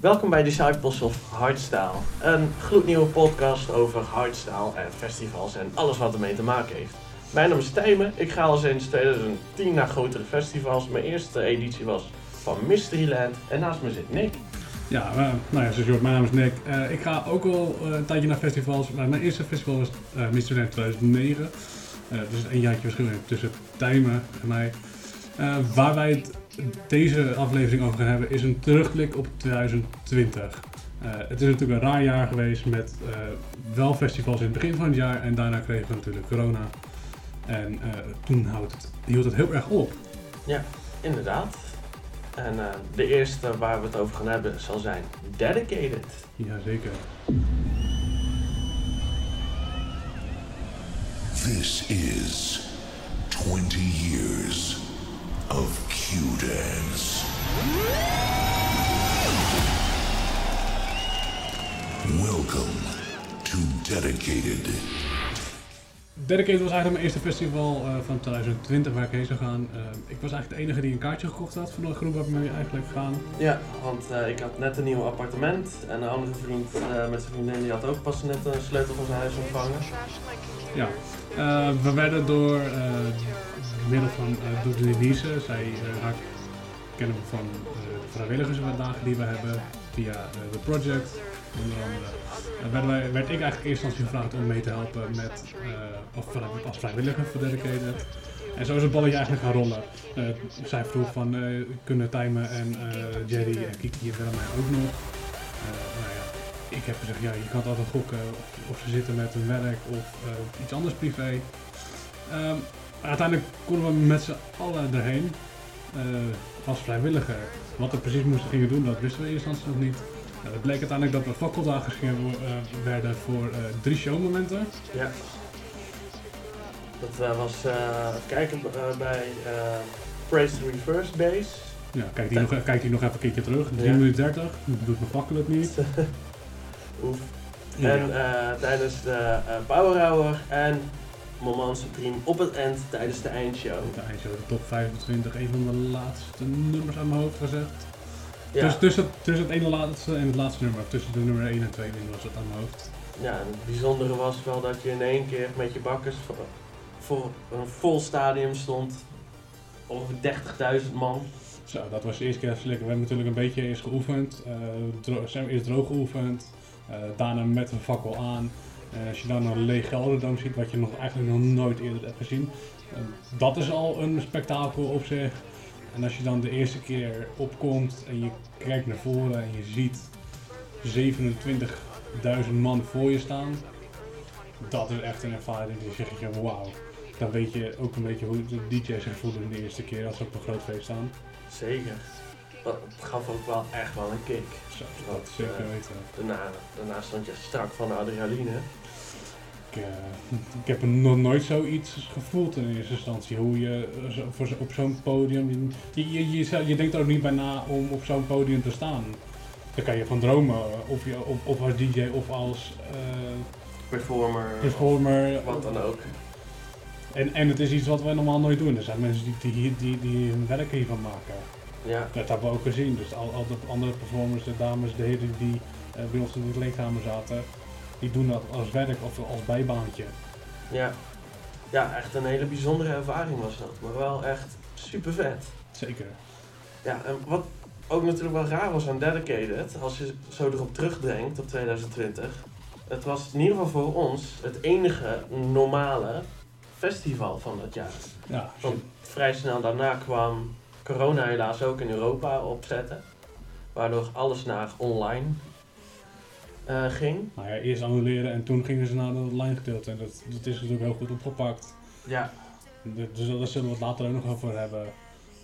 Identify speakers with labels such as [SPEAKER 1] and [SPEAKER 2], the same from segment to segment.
[SPEAKER 1] Welkom bij Disciples of Hardstyle, een gloednieuwe podcast over hardstyle en festivals en alles wat ermee te maken heeft. Mijn naam is Tijmen, ik ga al sinds 2010 naar grotere festivals. Mijn eerste editie was van Mysteryland en naast me zit Nick.
[SPEAKER 2] Ja, uh, nou ja, zoals je hoort, mijn naam is Nick. Uh, ik ga ook al uh, een tijdje naar festivals, maar mijn eerste festival was Mysteryland 2009. dus een jaartje verschil tussen Tijmen en mij. Waar wij het deze aflevering over gaan hebben is een terugblik op 2020. het is natuurlijk een raar jaar geweest met wel festivals in het begin van het jaar en daarna kregen we natuurlijk corona. En toen hield het, hield het heel erg op.
[SPEAKER 1] Ja, inderdaad. En uh, de eerste waar we het over gaan hebben zal zijn Dedicated.
[SPEAKER 2] Jazeker.
[SPEAKER 3] This is 20 years of Q-Dance. Welcome to Dedicated.
[SPEAKER 2] Dedicated was eigenlijk mijn eerste festival uh, van 2020 waar ik heen zou gaan. Uh, ik was eigenlijk de enige die een kaartje gekocht had voor de groep waar ik mee eigenlijk gaan.
[SPEAKER 1] Ja, want uh, ik had net een nieuw appartement en een andere vriend met zijn vriendin die had ook pas net een sleutel van zijn huis ontvangen.
[SPEAKER 2] Ja, we werden door middel van uh, Denise, zij haar kennen we van vrijwilligersdagen die we hebben via The Project onder andere. werd, wij, werd ik eigenlijk eerst instantie gevraagd om mee te helpen met, of als vrijwilliger voor Dedicated. En zo is het balletje eigenlijk gaan rollen. Zij vroeg van, uh, kunnen Tijmen en Jerry en Kiki willen mij ook nog. nou ja, ik heb gezegd, ja, je kan altijd gokken of, of, ze zitten met hun werk of iets anders privé. Um, uiteindelijk konden we met z'n allen erheen als vrijwilliger. Wat we precies moesten gingen doen, dat wisten we in eerste instantie nog niet. Nou, het bleek uiteindelijk dat er fakkeldagen uh, werden voor uh, drie showmomenten.
[SPEAKER 1] Ja. Dat was kijken bij Praise the Reverse Base.
[SPEAKER 2] Ja, kijk die, nog, kijk die nog even een keertje terug. 3 ja. minuten 30, doet me fakkelijk niet.
[SPEAKER 1] Oef. Ja. En tijdens de Power Hour en Moment Supreme op het eind tijdens de eindshow.
[SPEAKER 2] De eindshow, de top 25, een van de laatste nummers aan mijn hoofd gezegd. Ja. Dus tussen, tussen het ene laatste en het laatste nummer, tussen de nummer 1 en 2 was het aan mijn hoofd.
[SPEAKER 1] Ja, en het bijzondere was wel dat je in één keer met je bakkers voor, voor een vol stadium stond. Over 30.000 man.
[SPEAKER 2] Zo, dat was de eerste keer lekker. We hebben natuurlijk een beetje eerst geoefend. Uh, dro zijn we eerst droog geoefend. Uh, daarna met een fakkel aan. Uh, als je dan een leeg Gelderdoom ziet, wat je nog eigenlijk nog nooit eerder hebt gezien. dat is al een spektakel op zich. En als je dan de eerste keer opkomt en je kijkt naar voren en je ziet 27.000 man voor je staan, dat is echt een ervaring die zeg je wauw. Dan weet je ook een beetje hoe de DJ's zich voelen de eerste keer als ze op een groot feest staan.
[SPEAKER 1] Zeker. Dat gaf ook wel echt wel een kick.
[SPEAKER 2] Zo, dat zeker uh, weten.
[SPEAKER 1] Daarna, daarna stond je strak van de adrenaline.
[SPEAKER 2] Ik, uh, ik heb nog nooit zoiets gevoeld in eerste instantie. Hoe je uh, op zo'n podium. Je, je, je, je, denkt er ook niet bij na om op zo'n podium te staan. Daar kan je van dromen. Of, je, of, of als DJ of als
[SPEAKER 1] performer.
[SPEAKER 2] Performer.
[SPEAKER 1] Wat dan ook.
[SPEAKER 2] En, en het is iets wat wij normaal nooit doen. Er zijn mensen die, die, die, die hun werk hiervan maken.
[SPEAKER 1] Ja.
[SPEAKER 2] Dat hebben we ook gezien. Dus al, al de andere performers, de dames, de heren die uh, bij ons in de kleedkamer zaten, die doen dat als werk of als bijbaantje.
[SPEAKER 1] Ja. ja, echt een hele bijzondere ervaring was dat. Maar wel echt super vet.
[SPEAKER 2] Zeker.
[SPEAKER 1] Ja, en wat ook natuurlijk wel raar was aan Dedicated, als je zo erop terugdenkt op 2020. Het was in ieder geval voor ons het enige normale festival van het jaar.
[SPEAKER 2] Ja,
[SPEAKER 1] Want vrij snel daarna kwam corona helaas ook in Europa opzetten. Waardoor alles naar online uh, ging.
[SPEAKER 2] Nou ja, eerst annuleren en toen gingen ze naar het online gedeelte. En dat, dat is natuurlijk heel goed opgepakt.
[SPEAKER 1] Ja.
[SPEAKER 2] Dus daar zullen we het later ook nog over hebben.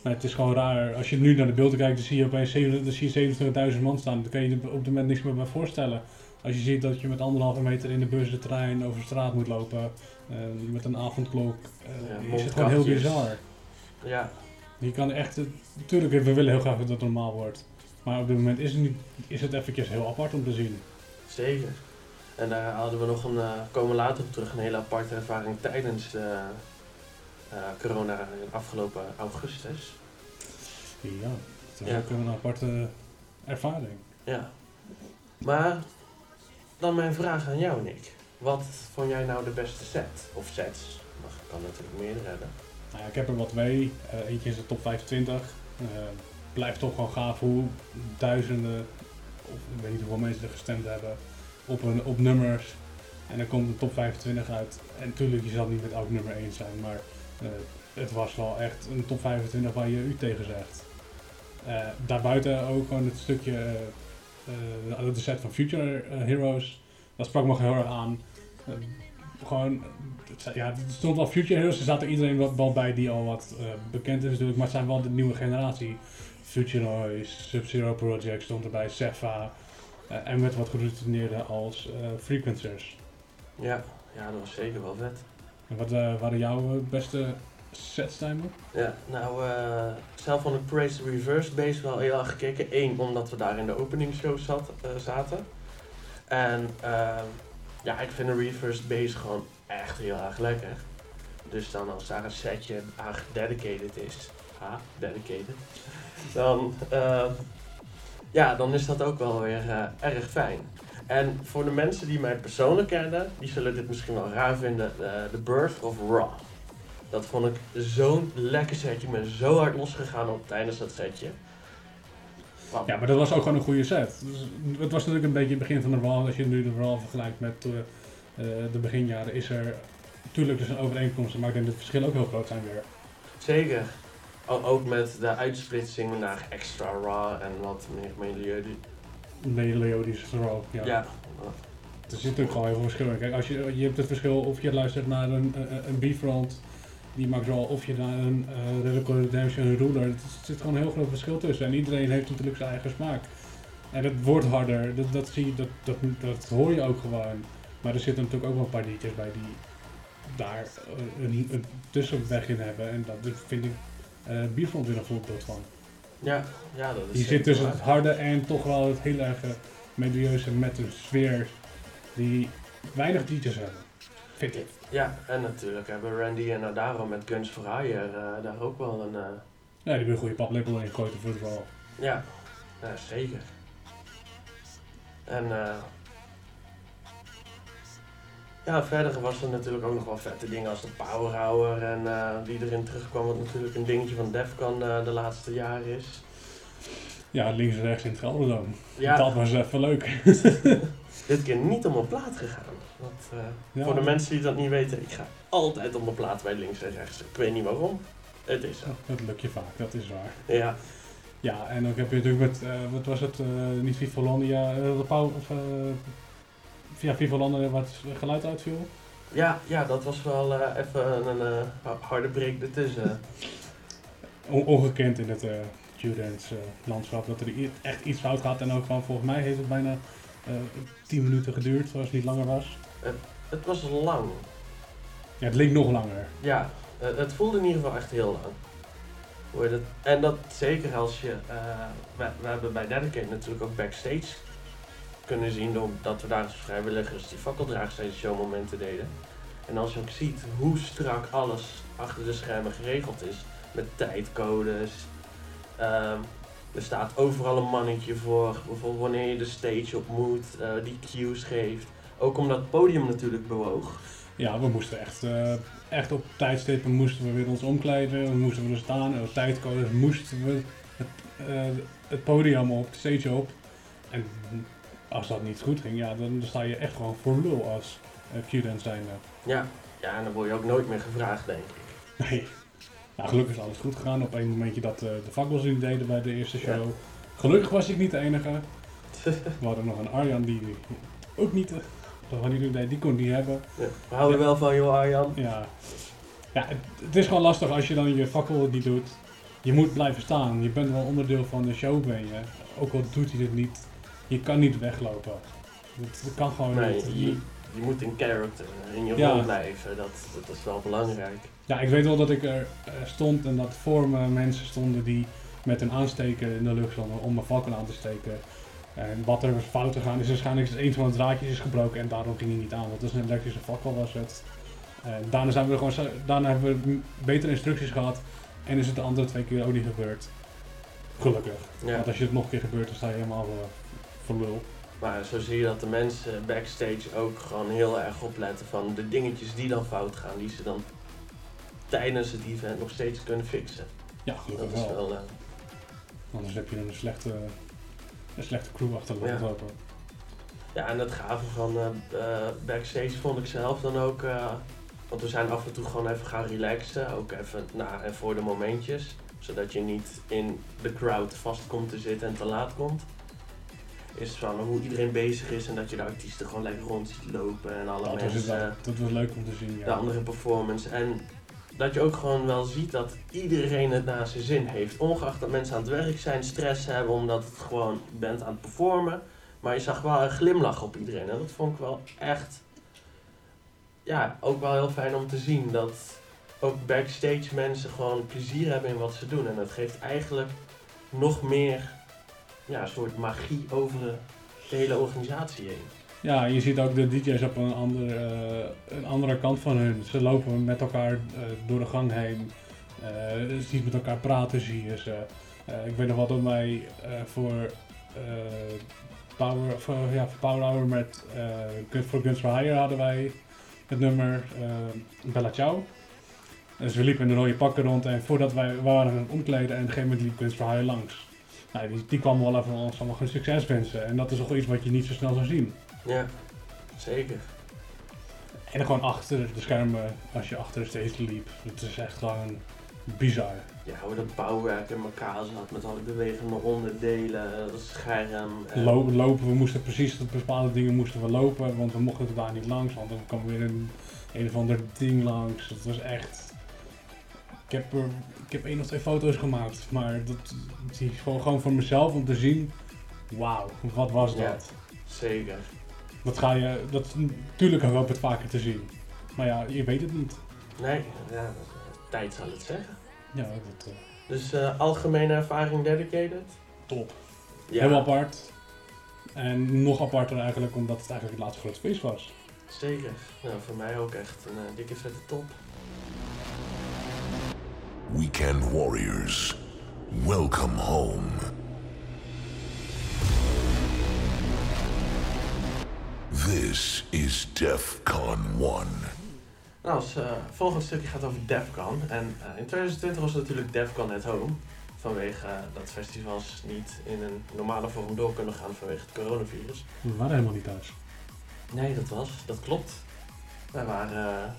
[SPEAKER 2] Maar het is gewoon raar. Als je nu naar de beelden kijkt, dan zie je opeens 27.000 man staan. Dan kan je je op het moment niks meer bij voorstellen. Als je ziet dat je met anderhalve meter in de bus de trein over de straat moet lopen. Uh, met een avondklok. Uh, ja, is het gewoon heel bizar.
[SPEAKER 1] Ja,
[SPEAKER 2] je kan echt, natuurlijk, we willen heel graag dat het normaal wordt. Maar op dit moment is het, niet, is het eventjes heel apart om te zien.
[SPEAKER 1] Zeker. En daar hadden we nog een, uh, komen later op terug, een hele aparte ervaring tijdens uh, uh, corona in afgelopen augustus.
[SPEAKER 2] Ja, dat is ook een aparte ervaring.
[SPEAKER 1] Ja. Maar dan mijn vraag aan jou, Nick. Wat vond jij nou de beste set? Of sets? Mag kan natuurlijk meerdere hebben.
[SPEAKER 2] Nou ja, ik heb er wat twee. Eh, eentje is de top 25. Eh, blijft toch gewoon gaaf hoe duizenden, of ik weet niet hoeveel mensen er gestemd hebben, op, een, op nummers. En dan komt een top 25 uit. En natuurlijk, je zal niet met elk nummer eens zijn, maar eh, het was wel echt een top 25 waar je u tegen zegt. Daarbuiten ook gewoon het stukje, de set van Future Heroes, dat sprak me heel erg aan. Gewoon, het ja, er stond al Future Heroes, er zat er iedereen wel, wel bij die al wat eh, bekend is natuurlijk, maar het zijn wel de nieuwe generatie. Future Noise, Sub-Zero Project stond erbij, Cephá, eh, en met wat geroutineerder als eh, Frequencers.
[SPEAKER 1] Ja, ja, dat was zeker wel vet.
[SPEAKER 2] En wat waren jouw beste sets, Timer?
[SPEAKER 1] Ja, nou, zelf vond ik Praise the Reverse Base wel heel erg gekeken. Eén, omdat we daar in de openingsshow zat, zaten. En ehm, ja, ik vind de Reverse Base gewoon echt heel erg lekker. Dus dan als daar een setje aan gededicated is, ha, dedicated, dan, ehm, ja, dan is dat ook wel weer eh, erg fijn. En voor de mensen die mij persoonlijk kennen, die zullen dit misschien wel raar vinden, eh, The Birth of Raw. Dat vond ik zo'n lekker setje. Ik ben zo hard losgegaan op tijdens dat setje.
[SPEAKER 2] Ja, maar dat was ook gewoon een goede set. Dus, het was natuurlijk een beetje het begin van de Raw. Als je nu de Raw vergelijkt met eh, eh, de beginjaren, is er natuurlijk dus een overeenkomst. Maar ik denk dat het verschillen ook heel groot zijn weer.
[SPEAKER 1] Zeker. O- ook met de uitsplitsing naar extra raw en wat meer milieu.
[SPEAKER 2] Melodisch Raw. Ja.
[SPEAKER 1] Ja.
[SPEAKER 2] Er zit natuurlijk gewoon heel veel verschil in. Kijk, als je, je hebt het verschil of je luistert naar een, een, een B-front, die maakt Raw, of je naar een uh, Radical Redemption een Ruler. Er zit gewoon een heel groot verschil tussen. En iedereen heeft natuurlijk zijn eigen smaak. En het wordt harder, dat, dat, zie je, dat, dat, dat hoor je ook gewoon. Maar er zitten natuurlijk ook wel een paar liedjes bij die daar eh, een, een tussenweg in hebben. En dat vind ik uh, Bierfront weer een voorbeeld van.
[SPEAKER 1] Ja, ja, dat is
[SPEAKER 2] Die zit tussen
[SPEAKER 1] waar.
[SPEAKER 2] het harde en toch wel het heel erg eh, melodieuze met een sfeer die weinig liedjes hebben. Vind ik.
[SPEAKER 1] Ja, en natuurlijk hebben Randy en Adaro met Guns Hire eh, daar ook wel een... eh,
[SPEAKER 2] Ja, die hebben een goede paplepel in gegooid voor het wel.
[SPEAKER 1] ja, ja, zeker. En eh ja, verder was er natuurlijk ook nog wel vette dingen als de Power Hour en die erin terugkwam, wat natuurlijk een dingetje van Defcon de laatste jaren is.
[SPEAKER 2] Ja, links en rechts in het Gelderdoom.
[SPEAKER 1] Ja,
[SPEAKER 2] Dat was even leuk.
[SPEAKER 1] dit keer niet om mijn plaat gegaan. Want, eh,
[SPEAKER 2] Ja.
[SPEAKER 1] Voor de mensen die dat niet weten, ik ga altijd om mijn plaat bij links en rechts. Ik weet niet waarom. Het is zo.
[SPEAKER 2] Dat lukt je vaak, dat is waar.
[SPEAKER 1] Ja,
[SPEAKER 2] Ja, en ook heb je natuurlijk met, eh, wat was het, eh, niet Vivolandia, de Pauw, of, via Vivolandia wat geluid uitviel.
[SPEAKER 1] ja, ja dat was wel even een ha- harde break ertussen.
[SPEAKER 2] On- ongekend in het Q-dance eh, landschap, dat er echt iets fout gaat. En ook gewoon, volgens mij heeft het bijna eh 10 minuten geduurd, zoals het niet langer was.
[SPEAKER 1] Het was lang.
[SPEAKER 2] Ja, het leek nog langer.
[SPEAKER 1] Ja, eh, het voelde in ieder geval echt heel lang. En dat zeker als je... eh, we, we hebben bij Dedicate natuurlijk ook backstage kunnen zien... dat we daar als vrijwilligers die fakkeldragers tijdens showmomenten deden. En als je ook ziet hoe strak alles achter de schermen geregeld is... met tijdcodes... ehm, er staat overal een mannetje voor, bijvoorbeeld wanneer je de stage op moet, eh, die cues geeft. Ook omdat het podium natuurlijk bewoog.
[SPEAKER 2] Ja, we moesten echt, eh, echt op tijdstippen moesten we weer ons omkleden, we moesten we er staan, en op tijdcodes moesten we het, eh, het podium op, de stage op. En als dat niet goed ging, ja, dan sta je echt gewoon voor lul als uh, zijnde.
[SPEAKER 1] Ja, ja, en dan word je ook nooit meer gevraagd, denk ik.
[SPEAKER 2] Nee. Nou, gelukkig is alles goed gegaan. Op een momentje dat eh, de fakkels niet deden bij de eerste show. Gelukkig was ik niet de enige. We hadden nog een Arjan die ook niet, eh, niet deed, die kon het niet hebben.
[SPEAKER 1] Ja, we houden wel van jou, Arjan.
[SPEAKER 2] Ja, ja het, het is gewoon lastig als je dan je fakkel niet doet. Je moet blijven staan. Je bent wel onderdeel van de show, ben je. Ook al doet hij het niet. Je kan niet weglopen. Dat, kan gewoon
[SPEAKER 1] Nee,
[SPEAKER 2] niet.
[SPEAKER 1] je, je moet in character, in je rol blijven. Dat, dat is wel belangrijk.
[SPEAKER 2] Ja, ik weet wel dat ik er eh, stond en dat voor me mensen stonden die met een aansteker in de lucht stonden om mijn fakkel aan te steken. En wat er fout gegaan is waarschijnlijk is een van de draadjes is gebroken en daarom ging hij niet aan. Want het is een elektrische fakkel was het. En daarna, zijn we gewoon, daarna hebben we betere instructies gehad en is het de andere twee keer ook niet gebeurd. Gelukkig.
[SPEAKER 1] Ja,
[SPEAKER 2] Want als je het nog een keer gebeurt, dan sta je helemaal eh, voor lul.
[SPEAKER 1] Maar zo zie je dat de mensen backstage ook gewoon heel erg opletten van de dingetjes die dan fout gaan, die ze dan tijdens het event nog steeds kunnen fixen.
[SPEAKER 2] Ja,
[SPEAKER 1] Dat
[SPEAKER 2] gelukkig
[SPEAKER 1] is
[SPEAKER 2] wel.
[SPEAKER 1] wel, eh,
[SPEAKER 2] Anders heb je een slechte, een slechte crew achter
[SPEAKER 1] Ja.
[SPEAKER 2] lopen.
[SPEAKER 1] ja, en het gave van eh, eh, backstage vond ik zelf dan ook, want we zijn af en toe gewoon even gaan relaxen, ook even na en voor de momentjes, zodat je niet in de crowd vast komt te zitten en te laat komt. Is van hoe iedereen bezig is en dat je de artiesten gewoon lekker rond ziet lopen en alle
[SPEAKER 2] Dat was,
[SPEAKER 1] mensen.
[SPEAKER 2] wel, dat was leuk om te zien. Ja.
[SPEAKER 1] de andere performance. En dat je ook gewoon wel ziet dat iedereen het naar zijn zin heeft. Ongeacht dat mensen aan het werk zijn, stress hebben omdat het gewoon bent aan het performen. Maar je zag wel een glimlach op iedereen. En dat vond ik wel echt, ja, ook wel heel fijn om te zien. Dat ook backstage mensen gewoon plezier hebben in wat ze doen. En dat geeft eigenlijk nog meer, ja, een soort magie over de hele organisatie heen.
[SPEAKER 2] Ja, je ziet ook de DJ's op een, ander, eh, een andere kant van hun. Ze lopen met elkaar eh, door de gang heen. Eh, je ziet met elkaar praten, zie je ze. Ik weet nog wat op mij voor, Power, voor, ja, voor Power Hour met eh, Gun- voor Guns for Hire hadden wij het nummer Bella Ciao. Dus we liepen in de rode pakken rond en voordat wij waren aan het omkleden en op een gegeven moment liep Guns for langs. Nou, die, die kwam wel even ons allemaal een succes wensen en dat is toch iets wat je niet zo snel zou zien.
[SPEAKER 1] Ja, zeker.
[SPEAKER 2] En dan gewoon achter de schermen, als je achter de stage liep. Het is echt gewoon bizar.
[SPEAKER 1] Ja, hoe dat bouwwerk in elkaar zat met al die bewegende onderdelen, dat scherm. en-
[SPEAKER 2] Lo- lopen, we moesten precies op bepaalde dingen moesten we lopen, want we mochten er daar niet langs, want dan kwam weer een, een of ander ding langs. Het was echt... Ik heb, er, ik heb één of twee foto's gemaakt, maar dat die is gewoon, gewoon voor mezelf om te zien, wauw, wat was
[SPEAKER 1] Ja.
[SPEAKER 2] dat?
[SPEAKER 1] Zeker.
[SPEAKER 2] Dat ga je, dat, natuurlijk hoop het vaker te zien. Maar ja, je weet het niet.
[SPEAKER 1] Nee, ja, dat- tijd zal het zeggen.
[SPEAKER 2] Ja, dat, eh,
[SPEAKER 1] Dus eh, algemene ervaring dedicated?
[SPEAKER 2] top.
[SPEAKER 1] Ja,
[SPEAKER 2] Heel apart. En nog aparter eigenlijk omdat het eigenlijk het laatste grote feest was.
[SPEAKER 1] zeker. Nou, voor mij ook echt een eh, dikke vette top.
[SPEAKER 3] Weekend Warriors, welcome home. This is DEFCON 1.
[SPEAKER 1] Nou, het eh, volgende stukje gaat over Defcon. En eh, in 2020 was het natuurlijk Defcon at Home. Vanwege eh, dat festivals niet in een normale vorm door kunnen gaan vanwege het coronavirus.
[SPEAKER 2] We waren helemaal niet thuis.
[SPEAKER 1] Nee, dat was, dat klopt. Wij waren, uh,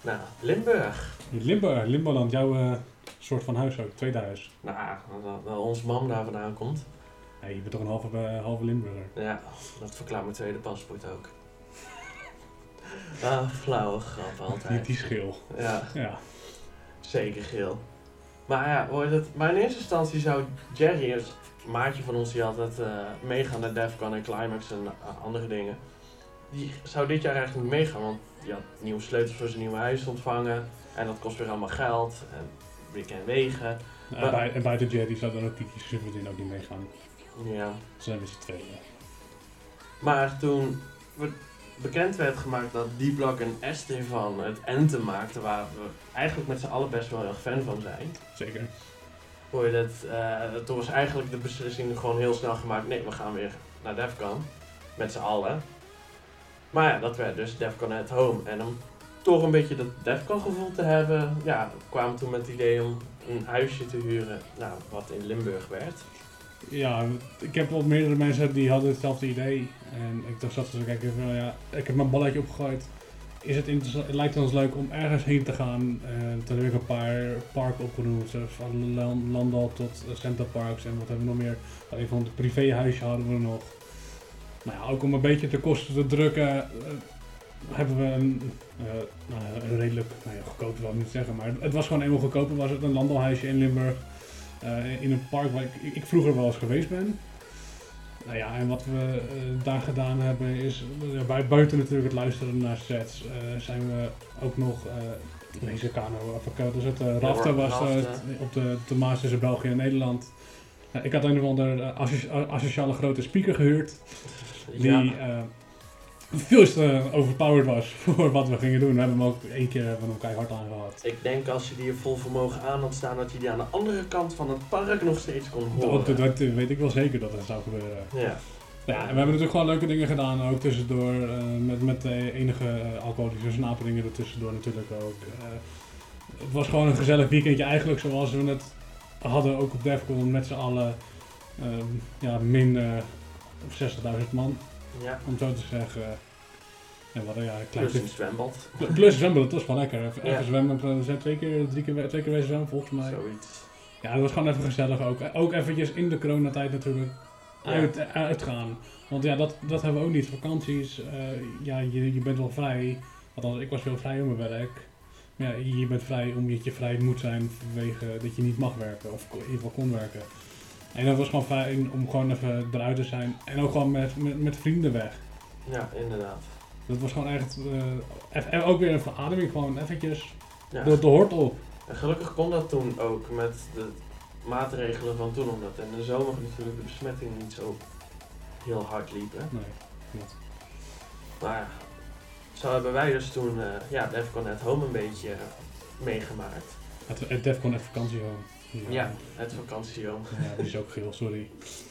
[SPEAKER 1] nou, Limburg.
[SPEAKER 2] Limburg, Limboland, jouw eh, soort van huis ook, tweede huis.
[SPEAKER 1] Nou, dat, dat onze mam daar vandaan komt.
[SPEAKER 2] Hey, je bent toch een halve, eh, halve Limburger.
[SPEAKER 1] Ja, dat verklaart mijn tweede paspoort ook. ah, flauwe grap altijd.
[SPEAKER 2] die schil.
[SPEAKER 1] Ja,
[SPEAKER 2] Ja.
[SPEAKER 1] zeker geel. Maar ja, hoor het, maar in eerste instantie zou Jerry, een maatje van ons die altijd eh, meegaan naar Defcon en Climax en eh, andere dingen. Die zou dit jaar eigenlijk niet meegaan, want die had nieuwe sleutels voor zijn nieuwe huis ontvangen. En dat kost weer allemaal geld. En weekend wegen.
[SPEAKER 2] En, bij, en buiten Jerry zou dan ook Kiki Superverdien ook niet meegaan.
[SPEAKER 1] Ja.
[SPEAKER 2] Ze met z'n tweeën.
[SPEAKER 1] Maar toen bekend werd gemaakt dat D-Block en van het Anthem maakten, waar we eigenlijk met z'n allen best wel heel erg fan van zijn.
[SPEAKER 2] Zeker.
[SPEAKER 1] Hoor je dat, eh, toen was eigenlijk de beslissing gewoon heel snel gemaakt, nee, we gaan weer naar Defcon. Met z'n allen. Maar ja, dat werd dus Defcon at Home. En om toch een beetje dat Defcon gevoel te hebben, ja, kwamen we toen met het idee om een huisje te huren, nou, wat in Limburg werd.
[SPEAKER 2] Ja, ik heb wel meerdere mensen die hadden hetzelfde idee. En ik dacht zat te kijken ja, ik heb mijn balletje opgegooid. Is het interessant, lijkt ons leuk om ergens heen te gaan. En toen heb ik een paar parken opgenoemd. Van Lan- Landal tot eh, Center Parks en wat hebben we nog meer. Een van het privéhuisje hadden we nog. Nou ja, ook om een beetje de kosten te drukken. eh, hebben we een, eh, nou een redelijk, nou ja, goedkoop niet zeggen, maar het was gewoon eenmaal goedkoper. Was het een landalhuisje in Limburg. Eh, in een park waar ik, ik, ik vroeger wel eens geweest ben. Nou ja, en wat we eh, daar gedaan hebben is, bij, buiten natuurlijk het luisteren naar sets, eh, zijn we ook nog lezen kano, dus het uh, raften was op de, de Maas tussen België en Nederland. ik had een of ander uh, asociale grote speaker gehuurd, die
[SPEAKER 1] Ja.
[SPEAKER 2] Veel te overpowered was voor wat we gingen doen. We hebben hem ook één keer van hem keihard aan gehad.
[SPEAKER 1] Ik denk als je die vol vermogen aan had staan, dat je die aan de andere kant van het park nog steeds kon horen.
[SPEAKER 2] Dat, dat, dat weet ik wel zeker dat het zou gebeuren.
[SPEAKER 1] Ja.
[SPEAKER 2] Ja, en we hebben natuurlijk gewoon leuke dingen gedaan, ook tussendoor, eh, met, met de enige alcoholische snaperingen er tussendoor natuurlijk ook. Uh, het was gewoon een gezellig weekendje, eigenlijk zoals we het hadden, ook op Defcon met z'n allen, ehm, ja, min 60.000 man,
[SPEAKER 1] Ja,
[SPEAKER 2] om zo te zeggen. En we hadden ja, een klein
[SPEAKER 1] plus een zwembad.
[SPEAKER 2] Plus zwemmen, dat was gewoon lekker. Even,
[SPEAKER 1] Ja.
[SPEAKER 2] even zwemmen, we zijn twee keer, drie keer, twee keer zwemmen volgens mij.
[SPEAKER 1] Zoiets.
[SPEAKER 2] Ja, dat was gewoon even gezellig ook. Ook eventjes in de coronatijd natuurlijk
[SPEAKER 1] Ja.
[SPEAKER 2] uit, uitgaan. Want ja, dat, dat hebben we ook niet. Vakanties, eh, ja, je, je bent wel vrij. Althans, ik was veel vrij om mijn werk. Maar ja, je bent vrij omdat je vrij moet zijn vanwege dat je niet mag werken. Of in ieder geval kon werken. En dat was gewoon fijn om gewoon even eruit te zijn. En ook gewoon met, met, met vrienden weg.
[SPEAKER 1] Ja, inderdaad.
[SPEAKER 2] Dat was gewoon echt, en ook weer een verademing. Gewoon eventjes,
[SPEAKER 1] Ja.
[SPEAKER 2] de, de hoort op.
[SPEAKER 1] En gelukkig kon dat toen ook met de maatregelen van toen, omdat in de zomer natuurlijk de besmettingen niet zo heel hard liepen.
[SPEAKER 2] Nee, klopt.
[SPEAKER 1] Maar ja, zo hebben wij dus toen eh ja, Defcon at Home een beetje meegemaakt.
[SPEAKER 2] Het, het Defcon heeft vakantie hoor.
[SPEAKER 1] Ja, het vakantieoom.
[SPEAKER 2] Ja, die is ook geel, sorry.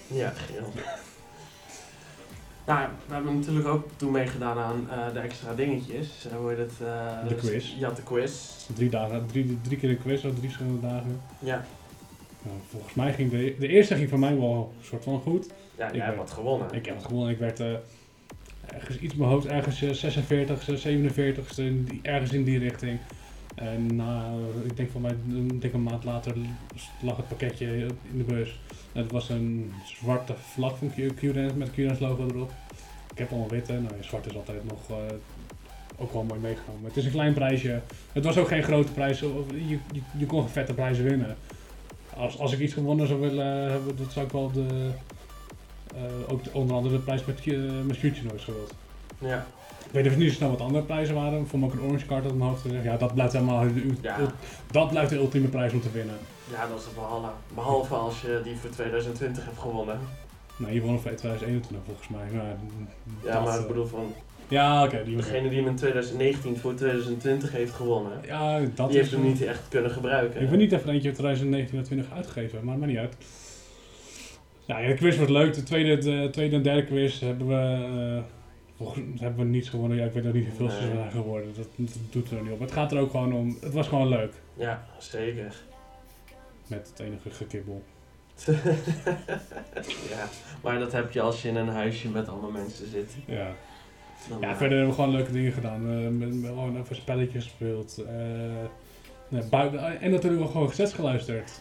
[SPEAKER 1] Ja, geel. Nou, we hebben natuurlijk ook toen meegedaan aan eh, de extra dingetjes. Eh, hoe heet het? eh,
[SPEAKER 2] De quiz.
[SPEAKER 1] Ja, de quiz.
[SPEAKER 2] Drie, dagen, drie, drie keer een quiz, of drie verschillende dagen.
[SPEAKER 1] Ja,
[SPEAKER 2] Nou, volgens mij ging de, de eerste ging voor mij wel een soort van goed.
[SPEAKER 1] ja
[SPEAKER 2] Ik
[SPEAKER 1] jij hebt wat gewonnen.
[SPEAKER 2] Ik heb het gewonnen, ik werd ergens iets in mijn hoofd, ergens eh, 46, 47, in die- ergens in die richting. En na, ik denk van mij, een dikke maand later lag het pakketje in de bus. Het was een zwarte vlag van Q- QRens met QRens logo erop. Ik heb al een witte, nou zwart is altijd nog eh, ook wel mooi meegenomen. Het is een klein prijsje. Het was ook geen grote prijs, je, je, je kon vette prijzen winnen. Als, als ik iets gewonnen zou willen hebben, dat zou ik wel de, eh, ook de- onder andere de prijs met, eh, met Noise gewild.
[SPEAKER 1] Ja,
[SPEAKER 2] Ik weet even niet zo snel wat andere prijzen waren. Voor me ook een orange card op mijn hoofd. Ja, dat blijft helemaal de, u-
[SPEAKER 1] Ja.
[SPEAKER 2] dat blijft de ultieme prijs om te winnen.
[SPEAKER 1] ja, dat is het behalve, behalve als je die voor 2020 hebt gewonnen.
[SPEAKER 2] Nou, je won voor 2021 volgens mij. Nou,
[SPEAKER 1] Ja,
[SPEAKER 2] dat,
[SPEAKER 1] maar ik
[SPEAKER 2] eh,
[SPEAKER 1] bedoel van
[SPEAKER 2] Ja, oké. die was
[SPEAKER 1] degene die hem in 2019 voor 2020 heeft gewonnen.
[SPEAKER 2] Ja, dat
[SPEAKER 1] die heeft hem niet echt kunnen gebruiken.
[SPEAKER 2] Ik heb niet even eentje 2019 en 20 uitgegeven, maar maakt niet uit. Ja, ja, de quiz wordt leuk. De tweede, de tweede en derde quiz hebben we, eh, hebben we niets gewonnen. Ja, ik weet ook niet hoeveel ze zijn geworden. Dat, dat doet er niet op. Het gaat er ook gewoon om. Het was gewoon leuk.
[SPEAKER 1] Ja, zeker.
[SPEAKER 2] Met het enige gekibbel.
[SPEAKER 1] ja, maar dat heb je als je in een huisje met allemaal mensen zit.
[SPEAKER 2] Ja.
[SPEAKER 1] Dan,
[SPEAKER 2] ja, verder hebben we gewoon leuke dingen gedaan. Met, met gewoon even spelletjes gespeeld. eh, nee, buiten, en natuurlijk wel gewoon sets geluisterd.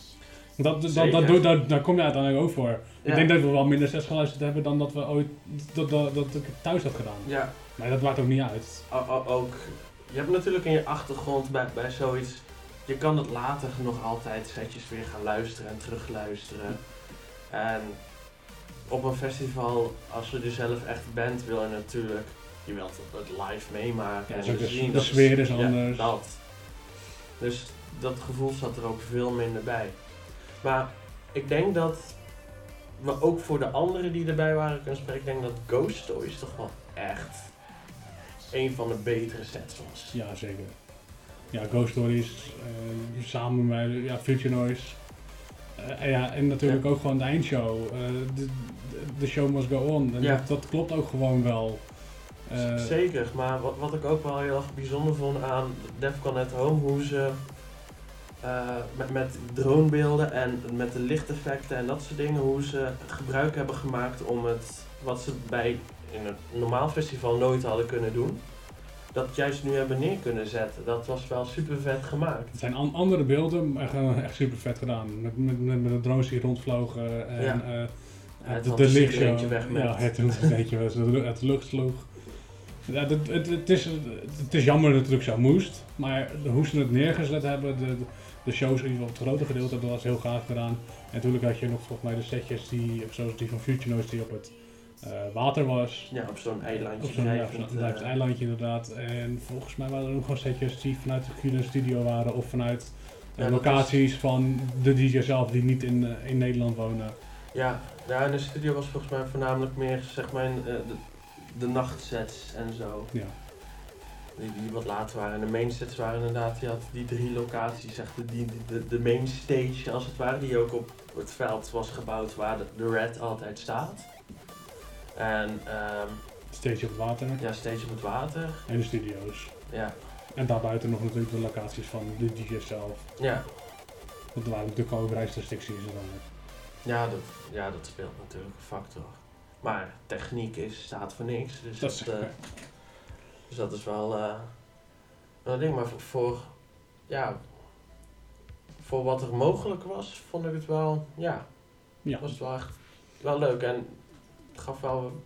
[SPEAKER 2] Dat, dat, dat, doe- daar, daar kom je uiteindelijk ook voor.
[SPEAKER 1] Ja.
[SPEAKER 2] Ik denk dat we wel minder sets geluisterd hebben dan dat we ooit dat, dat, dat ik het thuis had gedaan.
[SPEAKER 1] Ja,
[SPEAKER 2] Maar dat maakt ook niet uit.
[SPEAKER 1] o- o- ook. Je hebt natuurlijk in je achtergrond bij, bij zoiets. Je kan het later nog altijd setjes weer gaan luisteren en terugluisteren. En op een festival, als je er zelf echt bent, wil je natuurlijk. Je wilt het live meemaken.
[SPEAKER 2] Ja,
[SPEAKER 1] en
[SPEAKER 2] de-
[SPEAKER 1] zien
[SPEAKER 2] de
[SPEAKER 1] dat
[SPEAKER 2] sfeer is
[SPEAKER 1] ja,
[SPEAKER 2] anders.
[SPEAKER 1] dat. Dus dat gevoel zat er ook veel minder bij. Maar ik denk dat we ook voor de anderen die erbij waren kunnen spreken. Ik denk dat Ghost Toys toch wel echt een van de betere sets was.
[SPEAKER 2] Ja, zeker. Ja, Ghost Stories, eh, samen met ja, Future Noise. Eh, en ja, en natuurlijk ook gewoon de eindshow. Eh, de, show must go on. En
[SPEAKER 1] Ja.
[SPEAKER 2] dat, dat klopt ook gewoon wel.
[SPEAKER 1] Zeker, maar wat, wat ik ook wel heel erg bijzonder vond aan Defcon at Home, hoe ze eh, met, met dronebeelden en met de lichteffecten en dat soort dingen, hoe ze gebruik hebben gemaakt om het, wat ze bij in een normaal festival nooit hadden kunnen doen, dat juist nu hebben neer kunnen zetten. Dat was wel super vet gemaakt.
[SPEAKER 2] Het zijn an- andere beelden, maar gewoon echt super vet gedaan. Met, met, met, met de drones die rondvlogen en
[SPEAKER 1] Ja.
[SPEAKER 2] eh,
[SPEAKER 1] Het
[SPEAKER 2] de, de lichtshow. Ja, het een het uit de lucht sloeg. Ja, het, het, het, is, het is jammer dat het ook zo moest, maar hoe ze het neergezet hebben, de, de, de shows in ieder geval het grote gedeelte, dat was heel gaaf gedaan. En natuurlijk had je nog volgens mij de setjes die, zoals die van Future Noise die op het eh, water was.
[SPEAKER 1] Ja, op zo'n eilandje.
[SPEAKER 2] Op zo'n ja,
[SPEAKER 1] eh,
[SPEAKER 2] eilandje inderdaad. En volgens mij waren er ook gewoon setjes die vanuit de Cuban studio waren of vanuit eh,
[SPEAKER 1] Ja,
[SPEAKER 2] locaties van de DJ zelf die niet in, in Nederland wonen.
[SPEAKER 1] Ja, ja, en de studio was volgens mij voornamelijk meer zeg maar in, de, de nachtsets en zo.
[SPEAKER 2] Ja.
[SPEAKER 1] Die, die wat later waren. En de main sets waren inderdaad, je had die drie locaties, echt de, die, de, de main stage als het ware, die ook op het veld was gebouwd waar de, de Red altijd staat. En ehm
[SPEAKER 2] Stage op het water
[SPEAKER 1] ja, Stage op het water.
[SPEAKER 2] en de studio's.
[SPEAKER 1] Ja,
[SPEAKER 2] En daarbuiten nog natuurlijk de locaties van de DJ's zelf.
[SPEAKER 1] ja.
[SPEAKER 2] Want er waren natuurlijk overheidsrestricties en dan.
[SPEAKER 1] Ja, dat, ja, dat speelt natuurlijk een factor. Maar techniek is, staat voor niks. Dus
[SPEAKER 2] Dat
[SPEAKER 1] dat,
[SPEAKER 2] is
[SPEAKER 1] eh, dus dat is wel, wel een ding. Maar voor, voor, ja, voor wat er mogelijk was, vond ik het wel, ja,
[SPEAKER 2] Ja.
[SPEAKER 1] was het wel echt wel leuk. En het gaf wel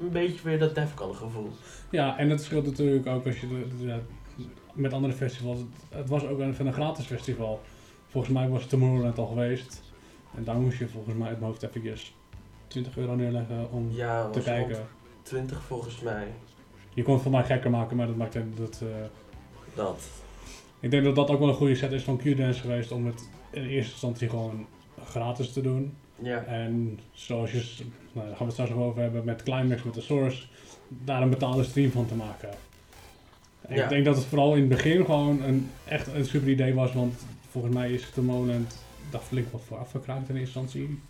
[SPEAKER 1] een beetje weer dat Defcon gevoel.
[SPEAKER 2] Ja, en het scheelt natuurlijk ook als je de, de- ja, met andere festivals. Het, het was ook een, van een gratis festival. Volgens mij was het Tomorrowland al geweest. En daar moest je volgens mij uit mijn hoofd eventjes 20 euro neerleggen om
[SPEAKER 1] Ja,
[SPEAKER 2] te kijken.
[SPEAKER 1] 20 volgens mij.
[SPEAKER 2] Je kon het voor mij gekker maken, maar dat maakt dat. eh,
[SPEAKER 1] Dat.
[SPEAKER 2] ik denk dat dat ook wel een goede set is van Q-Dance geweest om het in eerste instantie gewoon gratis te doen.
[SPEAKER 1] Ja,
[SPEAKER 2] En zoals je, nou, daar gaan we het straks nog over hebben met Climax, met de Source, daar een betaalde stream van te maken. En
[SPEAKER 1] Ja.
[SPEAKER 2] Ik denk dat het vooral in het begin gewoon een, echt een super idee was, want volgens mij is het een moment daar flink wat voor afgekraakt in eerste instantie.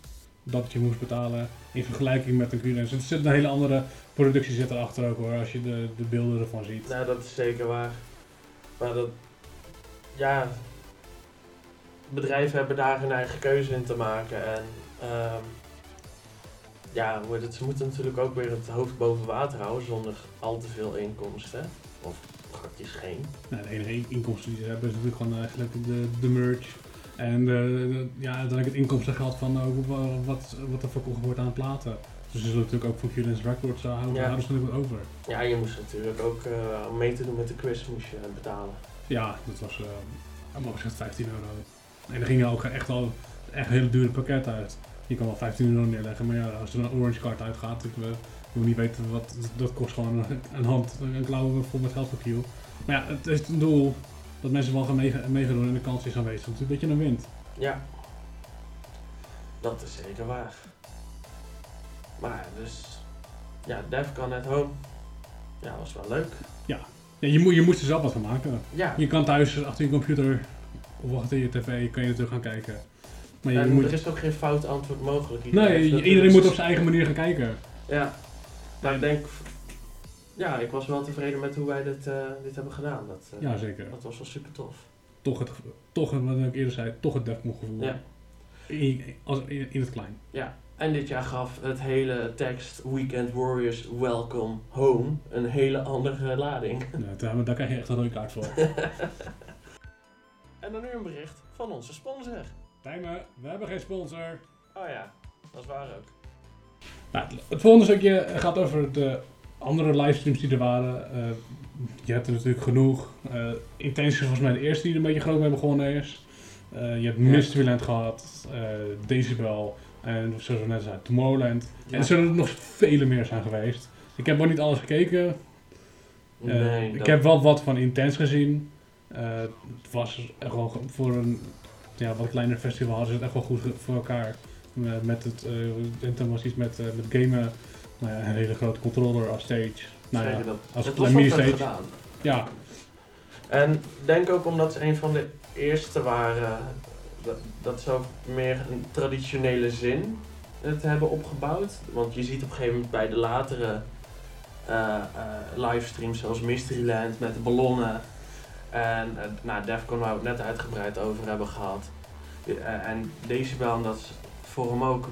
[SPEAKER 2] Dat je moest betalen in vergelijking met een Q-Dance. Er zit een hele andere productie zit erachter ook hoor, als je de, de beelden ervan ziet.
[SPEAKER 1] nou dat is zeker waar. Maar dat, ja, bedrijven hebben daar hun eigen keuze in te maken. En ehm, ja, het, ze moeten natuurlijk ook weer het hoofd boven water houden zonder al te veel inkomsten. Of praktisch geen.
[SPEAKER 2] Nou, de enige inkomsten die ze hebben is natuurlijk gewoon eigenlijk de, de merch. En de- ja, uiteindelijk het inkomstengeld van ook wa- wat, wat er verkocht wordt aan platen. Dus ze zullen natuurlijk ook voor Q-Dance Records uh, houden,
[SPEAKER 1] Ja.
[SPEAKER 2] houden ze natuurlijk wat over.
[SPEAKER 1] Ja, je moest natuurlijk ook, eh, om mee te doen met de quiz, moest je betalen.
[SPEAKER 2] Ja, dat was, uh, allemaal gezegd 15 euro. En er gingen ook echt al echt hele dure pakketten uit. Je kan wel 15 euro neerleggen, maar ja, als er een orange card uitgaat, ik, uh, je moet niet weten wat, dat kost gewoon een, een hand, een klauw vol met geld voor Q. Maar ja, het is het doel dat mensen wel gaan meege- meegaan en de kans is aanwezig natuurlijk dat je dan wint.
[SPEAKER 1] Ja, dat is zeker waar. Maar dus, ja, Defcon at Home, ja, was wel leuk.
[SPEAKER 2] Ja, je, moet, je moest er zelf wat van maken.
[SPEAKER 1] Ja,
[SPEAKER 2] Je kan thuis achter je computer of achter je tv kan je natuurlijk gaan kijken. Maar je moet,
[SPEAKER 1] er is ook geen fout antwoord mogelijk.
[SPEAKER 2] nee, iedereen moet op
[SPEAKER 1] zijn-
[SPEAKER 2] eigen manier gaan kijken.
[SPEAKER 1] Ja, maar ik denk, ja, ik was wel tevreden met hoe wij dit, eh, dit hebben gedaan. Dat, eh,
[SPEAKER 2] Ja, zeker.
[SPEAKER 1] dat was wel super tof.
[SPEAKER 2] Toch het, toch het, wat ik eerder zei, toch het Defcon gevoel.
[SPEAKER 1] Ja.
[SPEAKER 2] In, als, in, in het klein.
[SPEAKER 1] Ja, en dit jaar gaf het hele tekst Weekend Warriors Welcome Home een hele andere lading.
[SPEAKER 2] Nee, daar, daar krijg je echt een rode kaart voor.
[SPEAKER 1] En dan nu een bericht van onze sponsor.
[SPEAKER 2] Tijmen, we hebben geen sponsor.
[SPEAKER 1] Oh ja, dat is waar ook.
[SPEAKER 2] Nou, het volgende stukje gaat over de andere livestreams die er waren. Eh, je hebt er natuurlijk genoeg. Eh Intense volgens mij de eerste die er een beetje groot mee begonnen is. Eh, je hebt Mysteryland gehad, eh, Decibel en zoals we net zeiden, Tomorrowland. En er zullen er nog vele meer zijn geweest. Ik heb nog niet alles gekeken.
[SPEAKER 1] Nee,
[SPEAKER 2] ik heb wel wat van Intense gezien. Het was echt wel voor een ja, wat kleiner festival hadden ze het echt wel goed voor elkaar. Met het, en toen was iets met, met gamen. Nou ja, een hele grote controller als stage. Nou ja,
[SPEAKER 1] dat.
[SPEAKER 2] als
[SPEAKER 1] het was wel
[SPEAKER 2] mini-stage.
[SPEAKER 1] gedaan.
[SPEAKER 2] Ja,
[SPEAKER 1] En ik denk ook omdat ze een van de eerste waren dat, dat ze ook meer een traditionele zin het hebben opgebouwd. Want je ziet op een gegeven moment bij de latere eh, eh, livestreams zoals Mysteryland met de ballonnen. En eh, nou, Defcon waar we het net uitgebreid over hebben gehad. Eh, en Decibel, dat is voor hem ook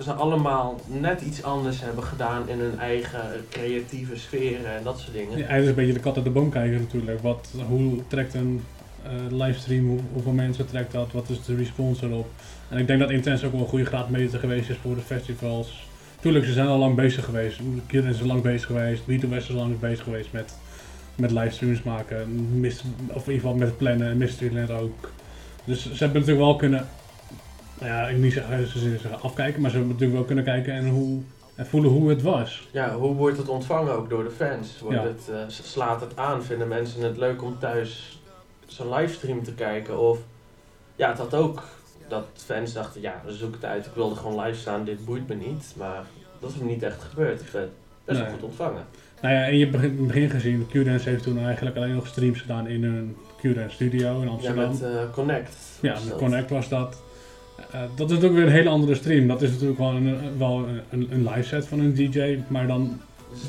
[SPEAKER 1] ze allemaal net iets anders hebben gedaan in hun eigen creatieve sferen en dat soort dingen.
[SPEAKER 2] ja, is een beetje de kat uit de boom kijken natuurlijk. Wat, hoe trekt een eh, livestream, hoe, hoeveel mensen trekt dat, wat is de response erop. En ik denk dat Intense ook wel een goede graadmeter geweest is voor de festivals. Tuurlijk, ze zijn al lang bezig geweest. Kid is al lang bezig geweest. Beat West is al lang bezig geweest met, met livestreams maken. Mis, of in ieder geval met plannen en Mysteryland ook. Dus ze hebben natuurlijk wel kunnen, nou ja, ik niet zeggen, ze zeggen afkijken, maar ze hebben natuurlijk wel kunnen kijken en, hoe, en voelen hoe het was.
[SPEAKER 1] Ja, hoe wordt het ontvangen ook door de fans? Wordt
[SPEAKER 2] Ja.
[SPEAKER 1] het, eh, slaat het aan? Vinden mensen het leuk om thuis zo'n livestream te kijken? Of ja, het had ook dat fans dachten, ja, zoek het uit, ik wilde gewoon live staan, dit boeit me niet. Maar dat is niet echt gebeurd. Het werd best wel
[SPEAKER 2] Nee.
[SPEAKER 1] goed ontvangen.
[SPEAKER 2] Nou ja, en je hebt in het begin gezien, Q-Dance heeft toen eigenlijk alleen nog streams gedaan in hun Q-Dance studio in
[SPEAKER 1] Ja,
[SPEAKER 2] Amsterdam.
[SPEAKER 1] met eh, Connect.
[SPEAKER 2] Ja, met. Connect was dat. Eh, dat is natuurlijk weer een hele andere stream. Dat is natuurlijk wel een, wel een, een live set van een DJ, maar dan